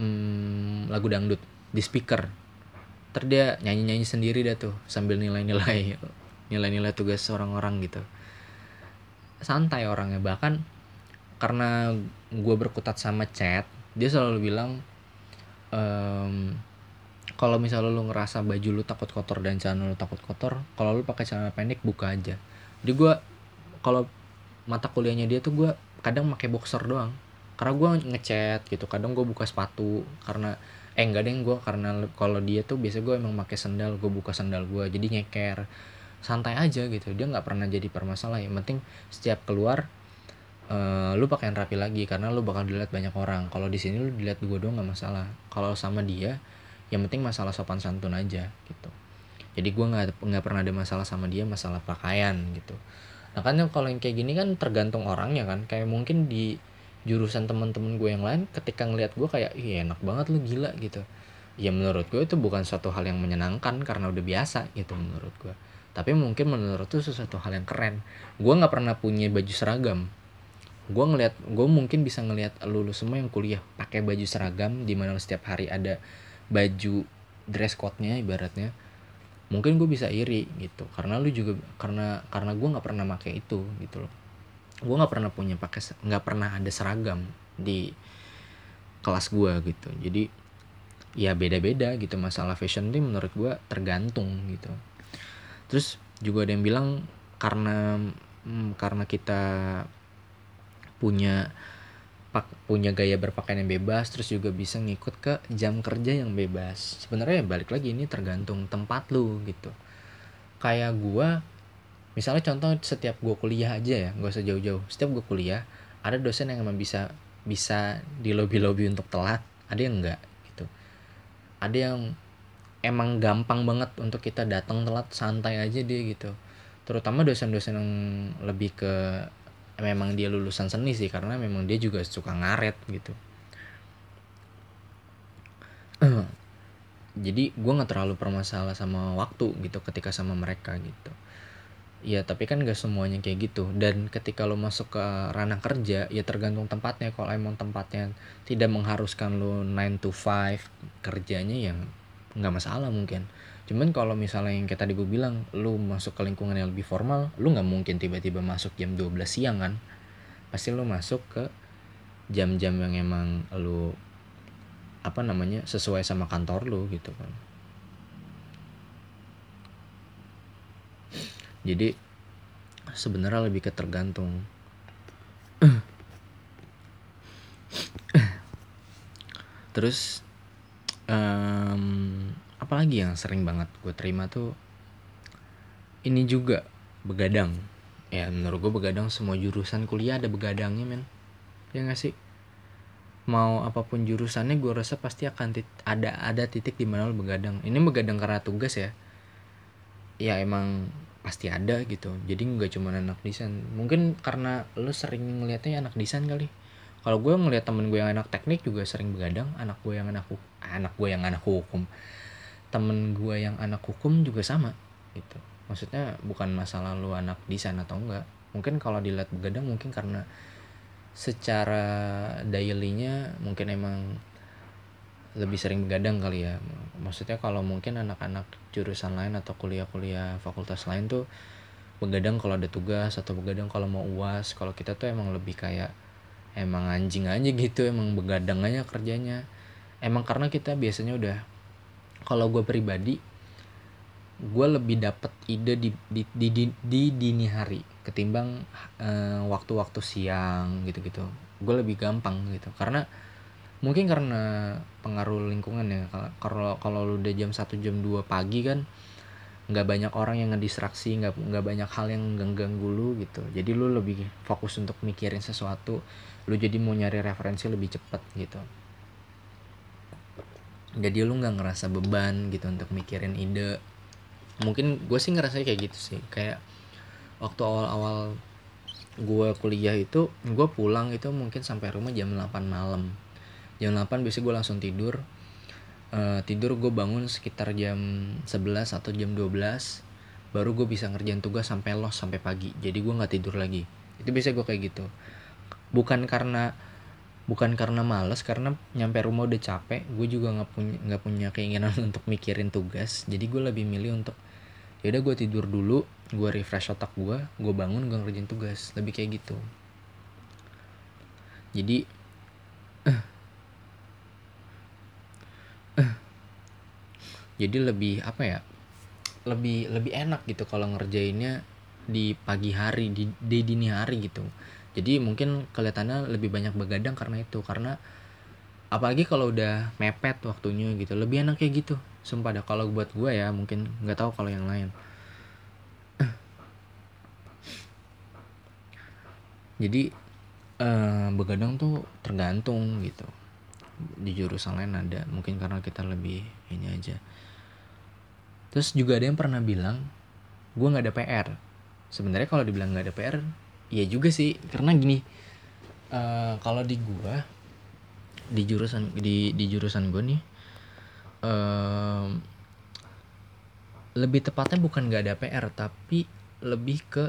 hmm, lagu dangdut di speaker. Ter dia nyanyi-nyanyi sendiri dah tuh sambil nilai-nilai nilai-nilai tugas orang-orang gitu santai orangnya. Bahkan karena gue berkutat sama chat dia selalu bilang ehm, kalau misalnya lu ngerasa baju lu takut kotor dan celana lu takut kotor kalau lu pakai celana pendek buka aja. Jadi gue kalau mata kuliahnya dia tuh gue kadang pakai boxer doang. Karena gue ngechat gitu kadang gue buka sepatu karena eh enggak deh gue karena kalau dia tuh biasa gue emang pakai sendal gue buka sendal gue jadi nyeker santai aja gitu. Dia nggak pernah jadi permasalah yang penting setiap keluar uh, lu pakaian rapi lagi karena lu bakal dilihat banyak orang. Kalau di sini lu dilihat gue doang nggak masalah. Kalau sama dia yang penting masalah sopan santun aja gitu. Jadi gue nggak nggak pernah ada masalah sama dia masalah pakaian gitu. Nah kan kalau yang kayak gini kan tergantung orangnya kan. Kayak mungkin di jurusan teman-teman gue yang lain ketika ngelihat gue kayak iya enak banget lu gila gitu. Ya menurut gue itu bukan suatu hal yang menyenangkan karena udah biasa gitu menurut gue tapi mungkin menurut itu sesuatu hal yang keren. Gue nggak pernah punya baju seragam. Gue ngelihat gue mungkin bisa ngelihat lulu semua yang kuliah pakai baju seragam di mana setiap hari ada baju dress code-nya ibaratnya. Mungkin gue bisa iri gitu. Karena lu juga karena karena gue nggak pernah pakai itu gitu loh. Gue nggak pernah punya pakai nggak pernah ada seragam di kelas gue gitu. Jadi ya beda-beda gitu. Masalah fashion ini menurut gue tergantung gitu terus juga ada yang bilang karena hmm, karena kita punya pak punya gaya berpakaian yang bebas terus juga bisa ngikut ke jam kerja yang bebas. Sebenarnya balik lagi ini tergantung tempat lu gitu. Kayak gue misalnya contoh setiap gue kuliah aja ya gak usah jauh-jauh. Setiap gue kuliah ada dosen yang emang bisa bisa di lobby lobby untuk telat ada yang enggak gitu. Ada yang emang gampang banget untuk kita datang telat santai aja dia gitu. Terutama dosen-dosen yang lebih ke memang dia lulusan seni sih karena memang dia juga suka ngaret gitu. Jadi gue nggak terlalu permasalah sama waktu gitu ketika sama mereka gitu. Ya tapi kan gak semuanya kayak gitu. Dan ketika lo masuk ke ranah kerja ya tergantung tempatnya. Kalau emang tempatnya tidak mengharuskan lo 9 to 5 kerjanya yang nggak masalah mungkin. Cuman kalau misalnya yang kayak tadi gue bilang lo masuk ke lingkungan yang lebih formal lo nggak mungkin tiba-tiba masuk jam 12 siang kan? Pasti lo masuk ke jam-jam yang emang lo apa namanya sesuai sama kantor lo gitu kan. Jadi sebenarnya lebih ke tergantung. Terus um, apalagi yang sering banget gue terima tuh ini juga begadang. Ya menurut gue begadang semua jurusan kuliah ada begadangnya men. Ya gak sih? Mau apa pun jurusannya gue rasa pasti akan ada ada titik di mana lo begadang. Ini begadang karena tugas ya. Ya emang pasti ada gitu. Jadi nggak cuma anak desain. Mungkin karena lu sering ngeliatnya anak desain kali. Kalau gue ngeliat temen gue yang anak teknik juga sering begadang anak gue yang anak anak gue yang anak hukum temen gue yang anak hukum juga sama gitu. Maksudnya bukan masalah lu anak desain atau enggak. Mungkin kalau dilihat begadang mungkin karena secara dailynya mungkin emang lebih sering begadang kali ya. Maksudnya kalau mungkin anak-anak jurusan lain atau kuliah-kuliah fakultas lain tuh begadang kalau ada tugas atau begadang kalau mau uas. Kalau kita tuh emang lebih kayak emang anjing aja gitu emang begadang aja kerjanya. Emang karena kita biasanya udah kalau gue pribadi gue lebih dapet ide di di, di, di, di dini hari ketimbang uh, waktu-waktu siang gitu-gitu. Gue lebih gampang gitu. Karena mungkin karena pengaruh lingkungan ya. Kalau kalau lu udah jam 1 jam 2 pagi kan nggak banyak orang yang ngedistraksi nggak nggak banyak hal yang ganggu lu gitu. Jadi lu lebih fokus untuk mikirin sesuatu lu jadi mau nyari referensi lebih cepet gitu jadi lu nggak ngerasa beban gitu untuk mikirin ide. Mungkin gue sih ngerasa kayak gitu sih. Kayak waktu awal-awal gue kuliah itu gue pulang itu mungkin sampai rumah jam 8 malam. Jam 8 biasanya gue langsung tidur. Uh, tidur gue bangun sekitar jam 11 atau jam 12 baru gue bisa ngerjain tugas sampai los sampai pagi. Jadi gue nggak tidur lagi. Itu biasa gue kayak gitu. Bukan karena bukan karena males karena nyampe rumah udah capek gue juga nggak punya nggak punya keinginan untuk mikirin tugas. Jadi gue lebih milih untuk ya udah gue tidur dulu gue refresh otak gue gue bangun gue ngerjain tugas. Lebih kayak gitu. Jadi jadi lebih apa ya lebih lebih enak gitu kalau ngerjainnya di pagi hari di, di dini hari gitu jadi mungkin kelihatannya lebih banyak begadang karena itu karena apalagi kalau udah mepet waktunya gitu lebih enak kayak gitu. Sumpah dah kalau buat gue ya mungkin nggak tahu kalau yang lain. Jadi uh, begadang tuh tergantung gitu. Di jurusan lain ada mungkin karena kita lebih ini aja. Terus juga ada yang pernah bilang gue nggak ada PR sebenarnya kalau dibilang nggak ada PR ya juga sih karena gini uh, kalau di gue di jurusan di di jurusan gue nih uh, lebih tepatnya bukan nggak ada PR tapi lebih ke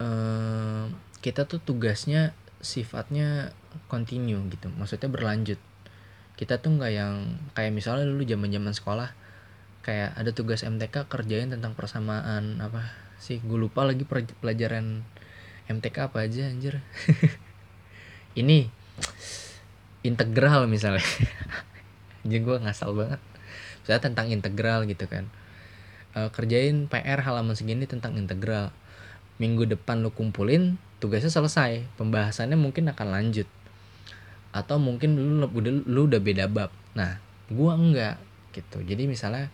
uh, kita tuh tugasnya sifatnya continue gitu maksudnya berlanjut. Kita tuh nggak yang kayak misalnya dulu zaman zaman sekolah kayak ada tugas MTK kerjain tentang persamaan apa sih gue lupa lagi pelajaran MTK apa aja anjir? Ini integral misalnya. Jadi gue ngasal banget. Saya tentang integral gitu kan. E, kerjain PR halaman segini tentang integral. Minggu depan lu kumpulin tugasnya selesai. Pembahasannya mungkin akan lanjut. Atau mungkin lu udah lu udah beda bab. Nah gua enggak gitu. Jadi misalnya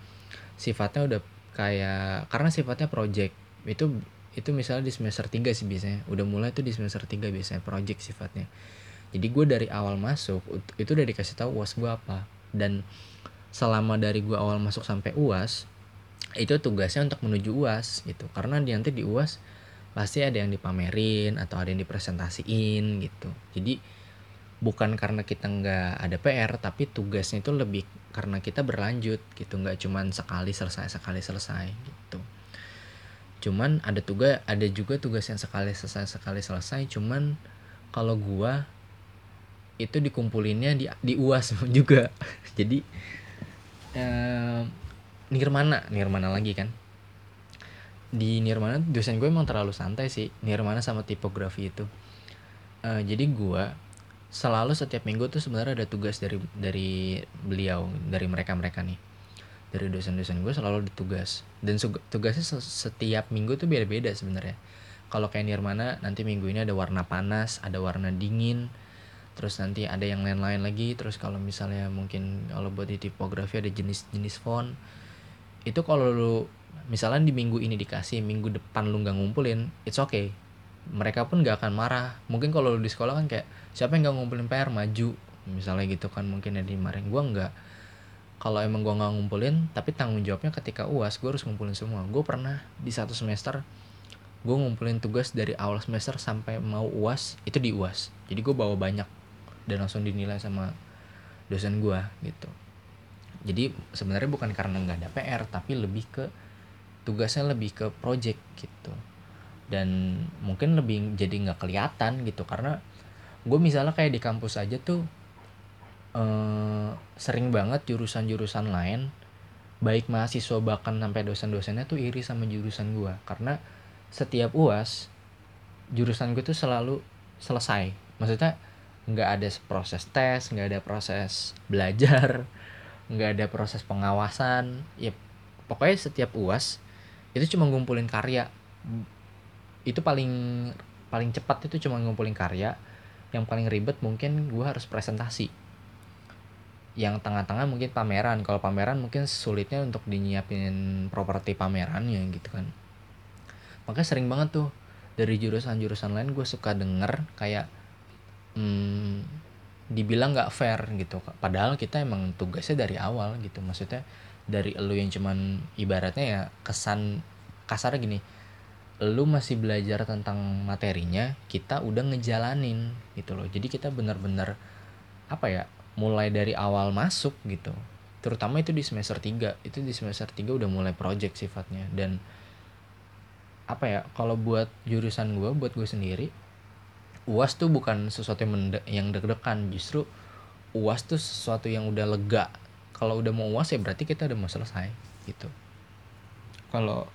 sifatnya udah kayak karena sifatnya project itu itu misalnya di semester 3 sih biasanya. Udah mulai tuh di semester 3 biasanya project sifatnya. Jadi gue dari awal masuk itu udah dikasih tahu uas gue apa. Dan selama dari gue awal masuk sampai uas itu tugasnya untuk menuju uas gitu. Karena nanti di uas pasti ada yang dipamerin atau ada yang dipresentasiin gitu. Jadi bukan karena kita nggak ada PR tapi tugasnya itu lebih karena kita berlanjut gitu. Nggak cuman sekali selesai sekali selesai gitu cuman ada tugas ada juga tugas yang sekali selesai sekali selesai. Cuman kalau gua itu dikumpulinnya di di uas juga. Jadi eh, nirmana nirmana lagi kan? Di Nirmana dosen gue emang terlalu santai sih. Nirmana sama tipografi itu. Uh, jadi gue selalu setiap minggu tuh sebenarnya ada tugas dari dari beliau dari mereka mereka nih dari dosen-dosen gue selalu ada tugas. Dan tugasnya setiap minggu tuh beda-beda sebenarnya. Kalau kayak Nirmana nanti minggu ini ada warna panas ada warna dingin terus nanti ada yang lain-lain lagi. Terus kalau misalnya mungkin kalau buat di tipografi ada jenis-jenis font. Itu kalau lu misalnya di minggu ini dikasih minggu depan lu nggak ngumpulin it's okay. Mereka pun nggak akan marah. Mungkin kalau lu di sekolah kan kayak siapa yang nggak ngumpulin PR maju. Misalnya gitu kan mungkin ya dimarin gue nggak kalau emang gue nggak ngumpulin tapi tanggung jawabnya ketika uas gue harus ngumpulin semua. Gue pernah di satu semester gue ngumpulin tugas dari awal semester sampai mau uas itu di uas. Jadi gue bawa banyak dan langsung dinilai sama dosen gue gitu. Jadi sebenarnya bukan karena nggak ada PR tapi lebih ke tugasnya lebih ke project gitu. Dan mungkin lebih jadi nggak kelihatan gitu. Karena gue misalnya kayak di kampus aja tuh eh, sering banget jurusan-jurusan lain baik mahasiswa bahkan sampai dosen-dosennya tuh iri sama jurusan gue karena setiap uas jurusan gue tuh selalu selesai. Maksudnya nggak ada proses tes nggak ada proses belajar nggak ada proses pengawasan. Ya pokoknya setiap uas itu cuma ngumpulin karya. Itu paling paling cepat itu cuma ngumpulin karya. Yang paling ribet mungkin gue harus presentasi yang tengah-tengah mungkin pameran. Kalau pameran mungkin sulitnya untuk dinyiapin properti pamerannya gitu kan. Makanya sering banget tuh dari jurusan-jurusan lain gue suka denger kayak hmm, dibilang nggak fair gitu. Padahal kita emang tugasnya dari awal gitu. Maksudnya dari elu yang cuman ibaratnya ya kesan kasar gini lu masih belajar tentang materinya kita udah ngejalanin gitu loh. Jadi kita benar-benar apa ya mulai dari awal masuk gitu terutama itu di semester 3 itu di semester 3 udah mulai project sifatnya. Dan apa ya kalau buat jurusan gue buat gue sendiri uas tuh bukan sesuatu yang deg-degan. Justru uas tuh sesuatu yang udah lega. Kalau udah mau uas ya berarti kita udah mau selesai gitu. Kalau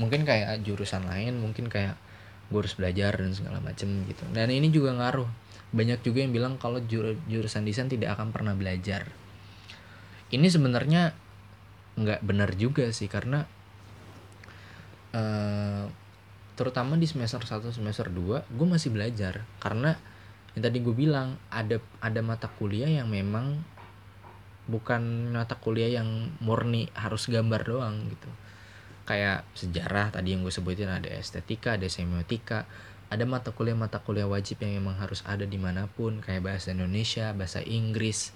mungkin kayak jurusan lain mungkin kayak gue harus belajar dan segala macem gitu. Dan ini juga ngaruh. Banyak juga yang bilang kalau jur jurusan desain tidak akan pernah belajar. Ini sebenarnya nggak benar juga sih karena uh, terutama di semester 1 semester 2 gue masih belajar. Karena yang tadi gue bilang ada ada mata kuliah yang memang bukan mata kuliah yang murni harus gambar doang gitu kayak sejarah tadi yang gue sebutin ada estetika ada semiotika ada mata kuliah mata kuliah wajib yang memang harus ada di mana pun kayak bahasa Indonesia bahasa Inggris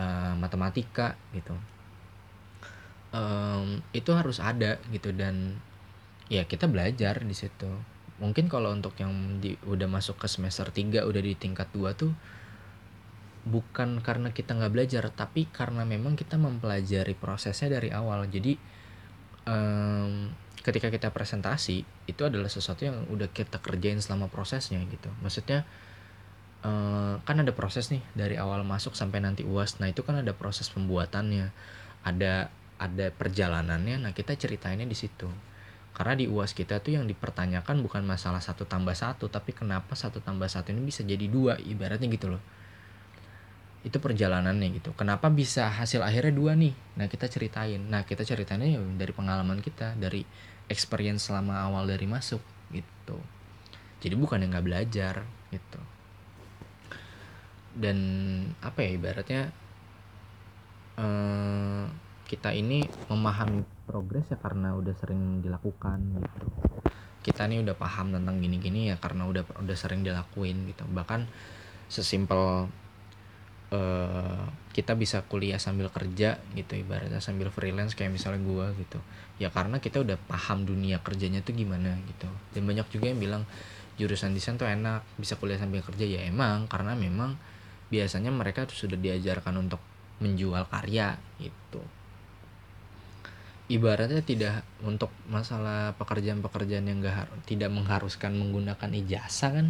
uh, matematika gitu. Um, itu harus ada gitu. Dan ya kita belajar di situ. Mungkin kalau untuk yang di, udah masuk ke semester 3 udah di tingkat 2 tuh bukan karena kita nggak belajar tapi karena memang kita mempelajari prosesnya dari awal. Jadi um, ketika kita presentasi itu adalah sesuatu yang udah kita kerjain selama prosesnya gitu. Maksudnya uh, kan ada proses nih dari awal masuk sampai nanti uas. Nah itu kan ada proses pembuatannya. Ada ada perjalanannya. Nah kita ceritainnya di situ. Karena di uas kita tuh yang dipertanyakan bukan masalah satu tambah satu tapi kenapa satu tambah satu ini bisa jadi dua? Ibaratnya gitu loh itu perjalanannya gitu. Kenapa bisa hasil akhirnya dua nih? Nah kita ceritain. Nah kita ceritainnya ya dari pengalaman kita dari experience selama awal dari masuk gitu. Jadi bukan yang nggak belajar gitu. Dan apa ya ibaratnya eh, kita ini memahami progres ya karena udah sering dilakukan gitu. Kita nih udah paham tentang gini-gini ya karena udah udah sering dilakuin gitu. Bahkan sesimpel uh, kita bisa kuliah sambil kerja gitu ibaratnya sambil freelance kayak misalnya gua gitu. Ya karena kita udah paham dunia kerjanya tuh gimana gitu. Dan banyak juga yang bilang jurusan desain tuh enak bisa kuliah sambil kerja. Ya emang karena memang biasanya mereka tuh sudah diajarkan untuk menjual karya gitu. Ibaratnya tidak untuk masalah pekerjaan-pekerjaan yang gak tidak mengharuskan menggunakan ijazah kan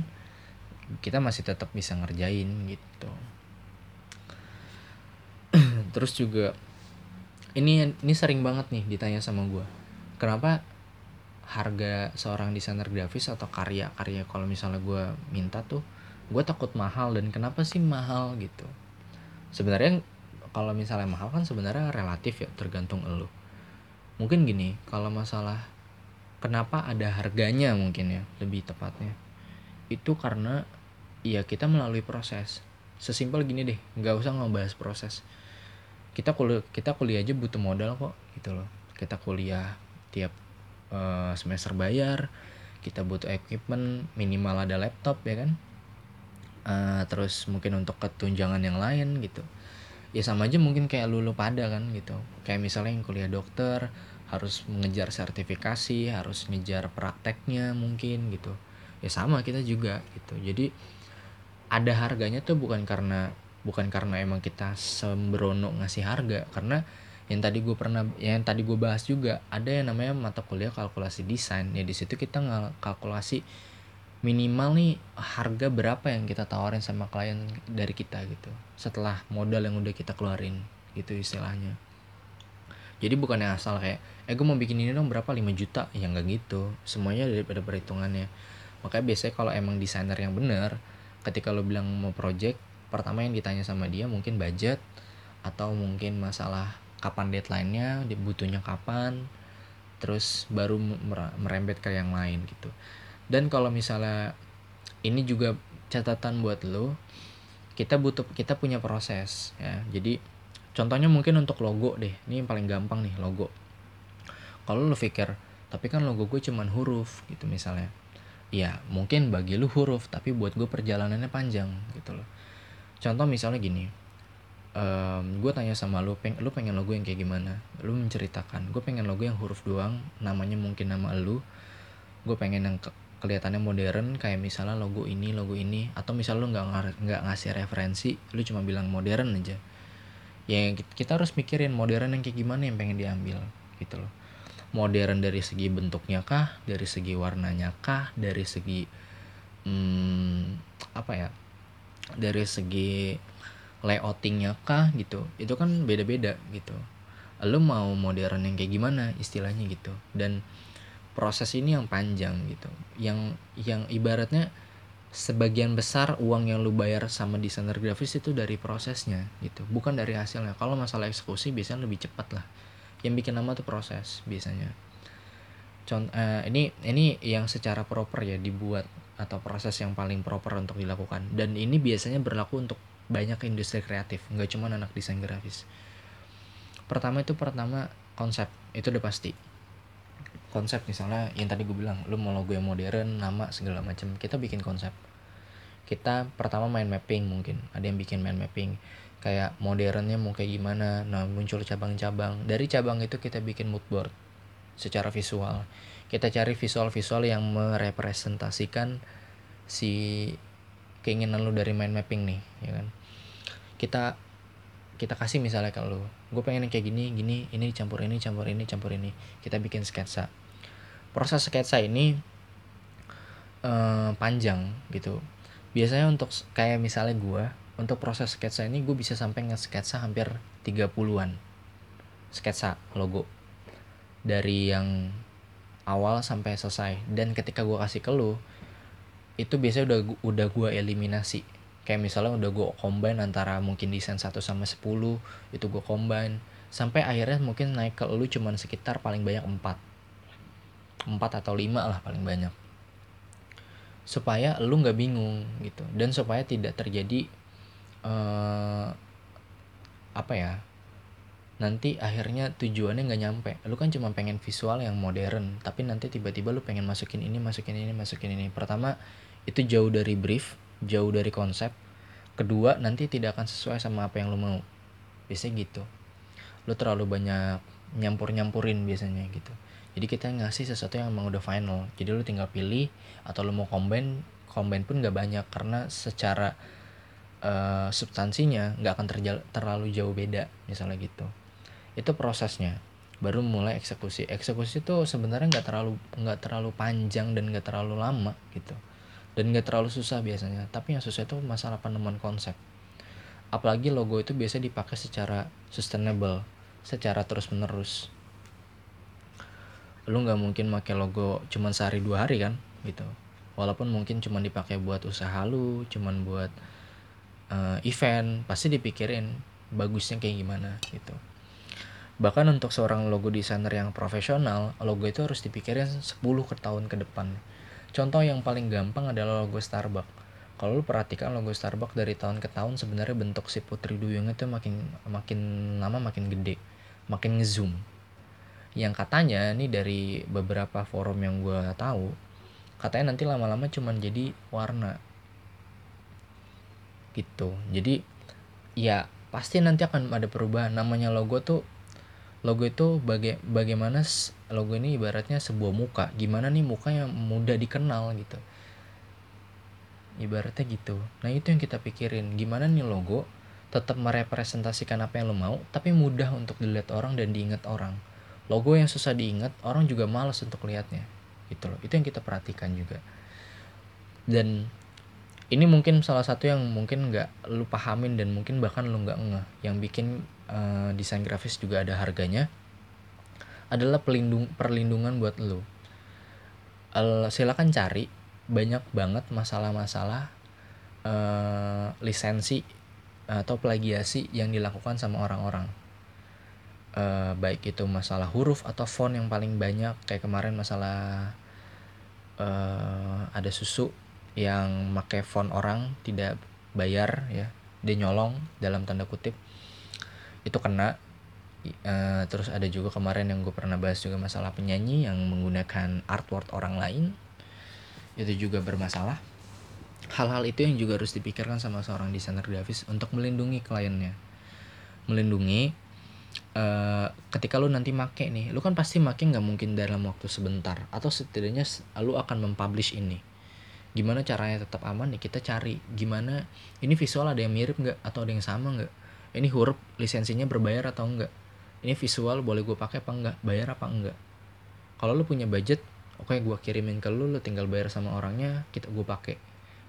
kita masih tetap bisa ngerjain gitu terus juga ini ini sering banget nih ditanya sama gue kenapa harga seorang desainer grafis atau karya-karya kalau misalnya gue minta tuh gue takut mahal dan kenapa sih mahal gitu? Sebenarnya kalau misalnya mahal kan sebenarnya relatif ya tergantung elu. Mungkin gini kalau masalah kenapa ada harganya mungkin ya lebih tepatnya itu karena ya kita melalui proses. Sesimpel gini deh nggak usah ngebahas proses kita kuliah kita kuliah aja butuh modal kok gitu loh. Kita kuliah tiap uh, semester bayar kita butuh equipment minimal ada laptop ya kan? Uh, terus mungkin untuk ketunjangan yang lain gitu. Ya sama aja mungkin kayak lulu pada kan gitu. Kayak misalnya yang kuliah dokter harus mengejar sertifikasi harus ngejar prakteknya mungkin gitu. Ya sama kita juga gitu. Jadi ada harganya tuh bukan karena bukan karena emang kita sembrono ngasih harga karena yang tadi gue pernah yang tadi gue bahas juga ada yang namanya mata kuliah kalkulasi desain. Ya di situ kita kalkulasi minimal nih harga berapa yang kita tawarin sama klien dari kita gitu setelah modal yang udah kita keluarin gitu istilahnya. Jadi bukan yang asal kayak eh gue mau bikin ini dong berapa? 5 juta? Ya nggak gitu. Semuanya daripada perhitungannya. Makanya biasanya kalau emang desainer yang bener ketika lo bilang mau project pertama yang ditanya sama dia mungkin budget atau mungkin masalah kapan deadline-nya butuhnya kapan terus baru merembet ke yang lain gitu. Dan kalau misalnya ini juga catatan buat lo kita butuh kita punya proses ya. Jadi contohnya mungkin untuk logo deh ini yang paling gampang nih logo. Kalau lo pikir tapi kan logo gue cuman huruf gitu misalnya. Ya mungkin bagi lu huruf tapi buat gue perjalanannya panjang gitu loh contoh misalnya gini um, gue tanya sama lu peng lu pengen logo yang kayak gimana? Lu menceritakan gue pengen logo yang huruf doang namanya mungkin nama lu. Gue pengen yang ke kelihatannya modern kayak misalnya logo ini logo ini. Atau misal lu nggak nggak ngasih referensi lu cuma bilang modern aja. Ya kita harus mikirin modern yang kayak gimana yang pengen diambil gitu loh. Modern dari segi bentuknya kah dari segi warnanya kah dari segi hmm, apa ya dari segi layoutingnya kah gitu itu kan beda-beda gitu. Lo mau modern yang kayak gimana istilahnya gitu. Dan proses ini yang panjang gitu. Yang yang ibaratnya sebagian besar uang yang lu bayar sama desainer grafis itu dari prosesnya gitu bukan dari hasilnya. Kalau masalah eksekusi biasanya lebih cepat lah. Yang bikin nama tuh proses biasanya. Contoh, uh, ini ini yang secara proper ya dibuat atau proses yang paling proper untuk dilakukan. Dan ini biasanya berlaku untuk banyak industri kreatif nggak cuma anak desain grafis. Pertama itu pertama konsep itu udah pasti. Konsep misalnya yang tadi gue bilang lu mau logo yang modern nama segala macam kita bikin konsep. Kita pertama main mapping mungkin ada yang bikin main mapping. Kayak modernnya mau kayak gimana nah muncul cabang-cabang. Dari cabang itu kita bikin mood board secara visual kita cari visual-visual yang merepresentasikan si keinginan lu dari mind mapping nih ya kan? Kita kita kasih misalnya kalau gue pengen kayak gini gini ini campur ini campur ini campur ini. Kita bikin sketsa. Proses sketsa ini uh, panjang gitu. Biasanya untuk kayak misalnya gue untuk proses sketsa ini gue bisa sampai nge-sketsa hampir 30-an sketsa logo. Dari yang awal sampai selesai. Dan ketika gue kasih ke lu itu biasanya udah udah gue eliminasi. Kayak misalnya udah gue combine antara mungkin desain 1 sama 10 itu gue combine. Sampai akhirnya mungkin naik ke lu cuman sekitar paling banyak 4 4 atau 5 lah paling banyak. Supaya lu nggak bingung gitu. Dan supaya tidak terjadi uh, apa ya nanti akhirnya tujuannya nggak nyampe. Lu kan cuma pengen visual yang modern tapi nanti tiba-tiba lu pengen masukin ini masukin ini masukin ini. Pertama itu jauh dari brief jauh dari konsep. Kedua nanti tidak akan sesuai sama apa yang lu mau. Biasanya gitu. Lu terlalu banyak nyampur nyampurin biasanya gitu. Jadi kita ngasih sesuatu yang emang udah final. Jadi lu tinggal pilih atau lu mau combine combine pun nggak banyak karena secara uh, substansinya nggak akan terlalu jauh beda misalnya gitu itu prosesnya. Baru mulai eksekusi. Eksekusi itu sebenarnya nggak terlalu nggak terlalu panjang dan nggak terlalu lama gitu. Dan nggak terlalu susah biasanya. Tapi yang susah itu masalah penemuan konsep. Apalagi logo itu biasa dipakai secara sustainable secara terus menerus lu nggak mungkin pakai logo cuman sehari dua hari kan gitu. Walaupun mungkin cuma dipakai buat usaha lu cuman buat uh, event pasti dipikirin bagusnya kayak gimana gitu Bahkan untuk seorang logo desainer yang profesional, logo itu harus dipikirin 10 ke tahun ke depan. Contoh yang paling gampang adalah logo Starbucks. Kalau lu perhatikan logo Starbucks dari tahun ke tahun sebenarnya bentuk si Putri Duyung itu makin makin lama makin gede, makin ngezoom. Yang katanya nih dari beberapa forum yang gue tahu, katanya nanti lama-lama cuman jadi warna gitu. Jadi ya pasti nanti akan ada perubahan. Namanya logo tuh logo itu baga bagaimana logo ini ibaratnya sebuah muka. Gimana nih muka yang mudah dikenal gitu? Ibaratnya gitu. Nah itu yang kita pikirin. Gimana nih logo tetap merepresentasikan apa yang lo mau tapi mudah untuk dilihat orang dan diingat orang. Logo yang susah diingat orang juga males untuk lihatnya. Gitu loh. Itu yang kita perhatikan juga. Dan ini mungkin salah satu yang mungkin nggak lu pahamin dan mungkin bahkan lu nggak ngeh. Yang bikin uh, desain grafis juga ada harganya adalah pelindung perlindungan buat lu uh, silakan cari banyak banget masalah-masalah uh, lisensi atau plagiasi yang dilakukan sama orang-orang. Uh, baik itu masalah huruf atau font yang paling banyak kayak kemarin masalah uh, ada susu yang pakai font orang tidak bayar ya dia nyolong dalam tanda kutip itu kena. Uh, terus ada juga kemarin yang gue pernah bahas juga masalah penyanyi yang menggunakan artwork orang lain. Itu juga bermasalah. Hal-hal itu yang juga harus dipikirkan sama seorang desainer grafis untuk melindungi kliennya. Melindungi Uh, ketika lu nanti make nih, lu kan pasti make nggak mungkin dalam waktu sebentar atau setidaknya lu akan mempublish ini. Gimana caranya tetap aman? Nih kita cari gimana ini visual ada yang mirip nggak atau ada yang sama nggak? Ini huruf lisensinya berbayar atau enggak? Ini visual boleh gue pakai apa enggak? Bayar apa enggak? Kalau lu punya budget, oke okay, gue kirimin ke lu, lu tinggal bayar sama orangnya, kita gue pakai.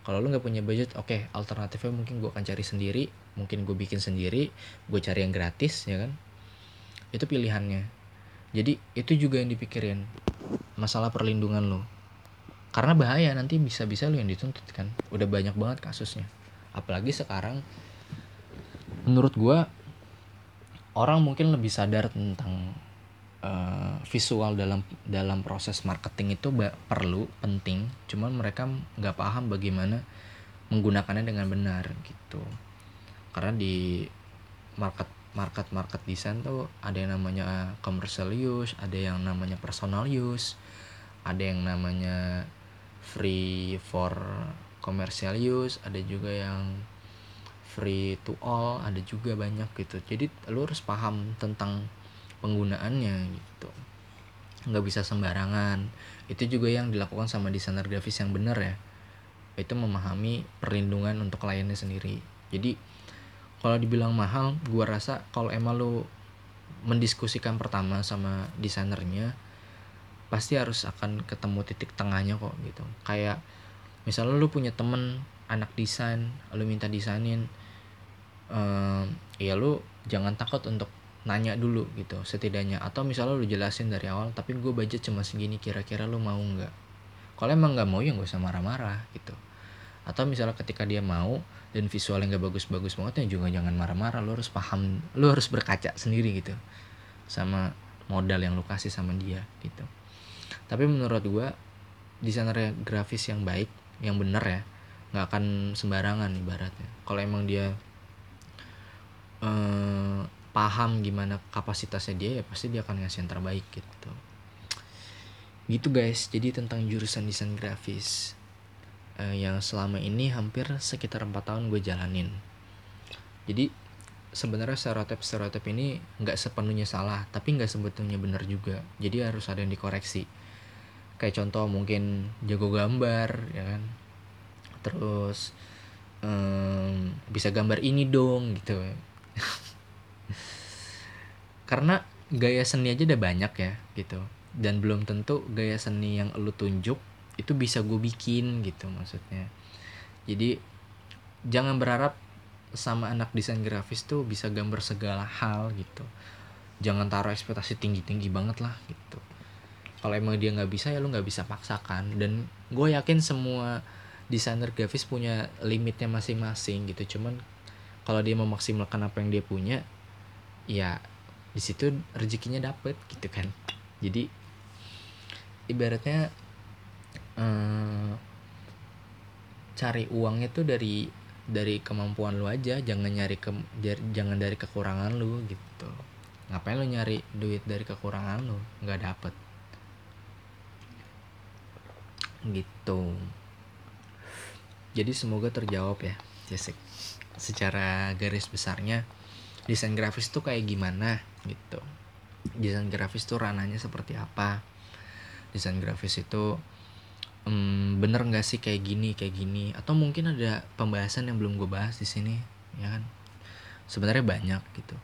Kalau lu nggak punya budget, oke okay, alternatifnya mungkin gue akan cari sendiri, mungkin gue bikin sendiri, gue cari yang gratis ya kan? itu pilihannya jadi itu juga yang dipikirin masalah perlindungan lo karena bahaya nanti bisa-bisa lo yang dituntut kan udah banyak banget kasusnya apalagi sekarang menurut gue orang mungkin lebih sadar tentang uh, visual dalam dalam proses marketing itu perlu penting. Cuman mereka nggak paham bagaimana menggunakannya dengan benar gitu. Karena di market market-market desain tuh ada yang namanya commercial use, ada yang namanya personal use, ada yang namanya free for commercial use, ada juga yang free to all, ada juga banyak gitu. Jadi lu harus paham tentang penggunaannya gitu. Nggak bisa sembarangan. Itu juga yang dilakukan sama desainer grafis yang benar ya. Itu memahami perlindungan untuk kliennya sendiri. Jadi kalau dibilang mahal gua rasa kalau emang lu mendiskusikan pertama sama desainernya pasti harus akan ketemu titik tengahnya kok gitu kayak misalnya lu punya temen anak desain lu minta desainin ya lu jangan takut untuk nanya dulu gitu setidaknya. Atau misalnya lu jelasin dari awal tapi gue budget cuma segini kira-kira lu mau nggak? Kalau emang nggak mau ya gak usah marah-marah gitu. Atau misalnya ketika dia mau dan visualnya nggak bagus-bagus banget ya juga jangan marah-marah. Lo harus paham lo harus berkaca sendiri gitu sama modal yang lo kasih sama dia gitu. Tapi menurut gua desainer grafis yang baik yang bener ya. Nggak akan sembarangan ibaratnya. Kalau emang dia eh, paham gimana kapasitasnya dia ya pasti dia akan ngasih yang terbaik gitu. Gitu guys. Jadi tentang jurusan desain grafis uh, yang selama ini hampir sekitar empat tahun gue jalanin. Jadi sebenarnya stereotip stereotip ini nggak sepenuhnya salah tapi nggak sebetulnya benar juga. Jadi harus ada yang dikoreksi. Kayak contoh mungkin jago gambar ya kan? Terus um, bisa gambar ini dong gitu karena gaya seni aja udah banyak ya gitu. Dan belum tentu gaya seni yang lu tunjuk itu bisa gue bikin gitu maksudnya. Jadi jangan berharap sama anak desain grafis tuh bisa gambar segala hal gitu. Jangan taruh ekspektasi tinggi tinggi banget lah gitu. Kalau emang dia nggak bisa ya lu nggak bisa paksakan. Dan gue yakin semua desainer grafis punya limitnya masing-masing gitu. Cuman kalau dia memaksimalkan apa yang dia punya ya di situ rezekinya dapet gitu kan. Jadi ibaratnya uh, cari uangnya tuh dari dari kemampuan lu aja. Jangan nyari ke jangan dari kekurangan lu gitu. Ngapain lu nyari duit dari kekurangan lu? Nggak dapet. Gitu. Jadi semoga terjawab ya Jessic secara garis besarnya desain grafis tuh kayak gimana gitu. Desain grafis tuh rananya seperti apa? Desain grafis itu um, bener nggak sih kayak gini kayak gini? Atau mungkin ada pembahasan yang belum gue bahas di sini ya kan? Sebenarnya banyak gitu.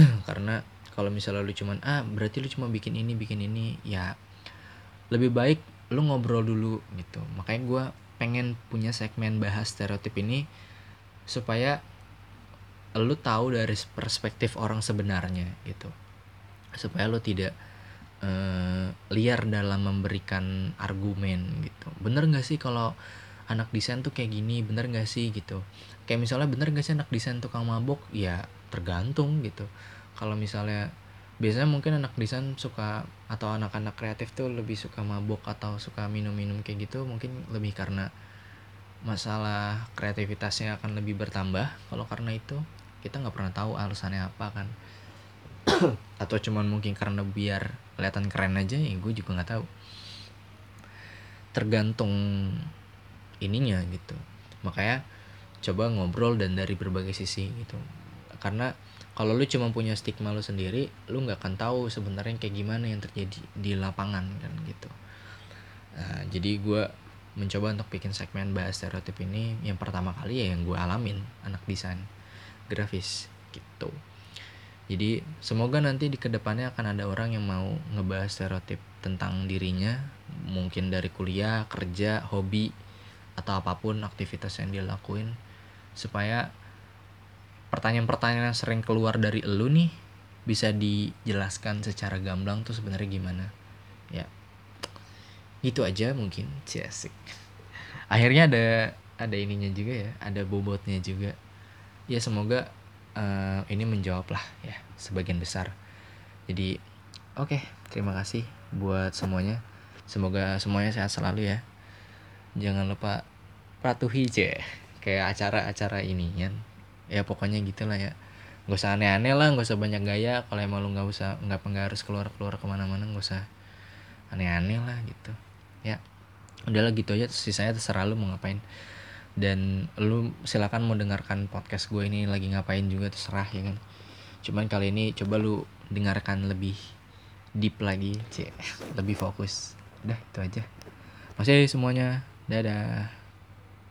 Karena kalau misalnya lu cuman ah berarti lu cuma bikin ini bikin ini ya lebih baik lu ngobrol dulu gitu. Makanya gue pengen punya segmen bahas stereotip ini supaya lu tahu dari perspektif orang sebenarnya gitu. Supaya lu tidak uh, liar dalam memberikan argumen gitu. Bener nggak sih kalau anak desain tuh kayak gini? Bener gak sih gitu? Kayak misalnya bener gak sih anak desain tukang mabok? Ya tergantung gitu. Kalau misalnya biasanya mungkin anak desain suka atau anak-anak kreatif tuh lebih suka mabok atau suka minum-minum kayak gitu mungkin lebih karena masalah kreativitasnya akan lebih bertambah. Kalau karena itu kita nggak pernah tahu alasannya apa kan. Atau cuman mungkin karena biar kelihatan keren aja ya gue juga nggak tahu. Tergantung ininya gitu. Makanya coba ngobrol dan dari berbagai sisi gitu. Karena kalau lu cuma punya stigma lu sendiri lu nggak akan tahu sebenarnya kayak gimana yang terjadi di lapangan kan gitu. Nah, jadi gue mencoba untuk bikin segmen bahas stereotip ini yang pertama kali ya yang gue alamin anak desain grafis gitu. Jadi semoga nanti di ke depannya akan ada orang yang mau ngebahas stereotip tentang dirinya mungkin dari kuliah kerja hobi atau apa pun aktivitas yang dia lakuin supaya pertanyaan-pertanyaan yang sering keluar dari elu nih bisa dijelaskan secara gamblang tuh sebenarnya gimana gitu aja mungkin. Ciasik akhirnya ada ada ininya juga ya ada bobotnya juga. Ya semoga uh, ini menjawab lah ya sebagian besar. Jadi oke okay, terima kasih buat semuanya. Semoga semuanya sehat selalu ya. Jangan lupa patuhi aja kayak acara-acara ini ya. Ya pokoknya gitulah ya. Gak usah aneh-aneh lah gak usah banyak gaya. Kalau emang lu nggak usah nggak harus keluar keluar ke mana-mana gak usah aneh-aneh lah gitu ya. Udahlah gitu aja sisanya terserah lu mau ngapain. Dan lu silakan mau dengarkan podcast gue ini lagi ngapain juga terserah ya kan. Cuman kali ini coba lu dengarkan lebih deep lagi cie lebih fokus. Udah itu aja. Masih semuanya. Dadah.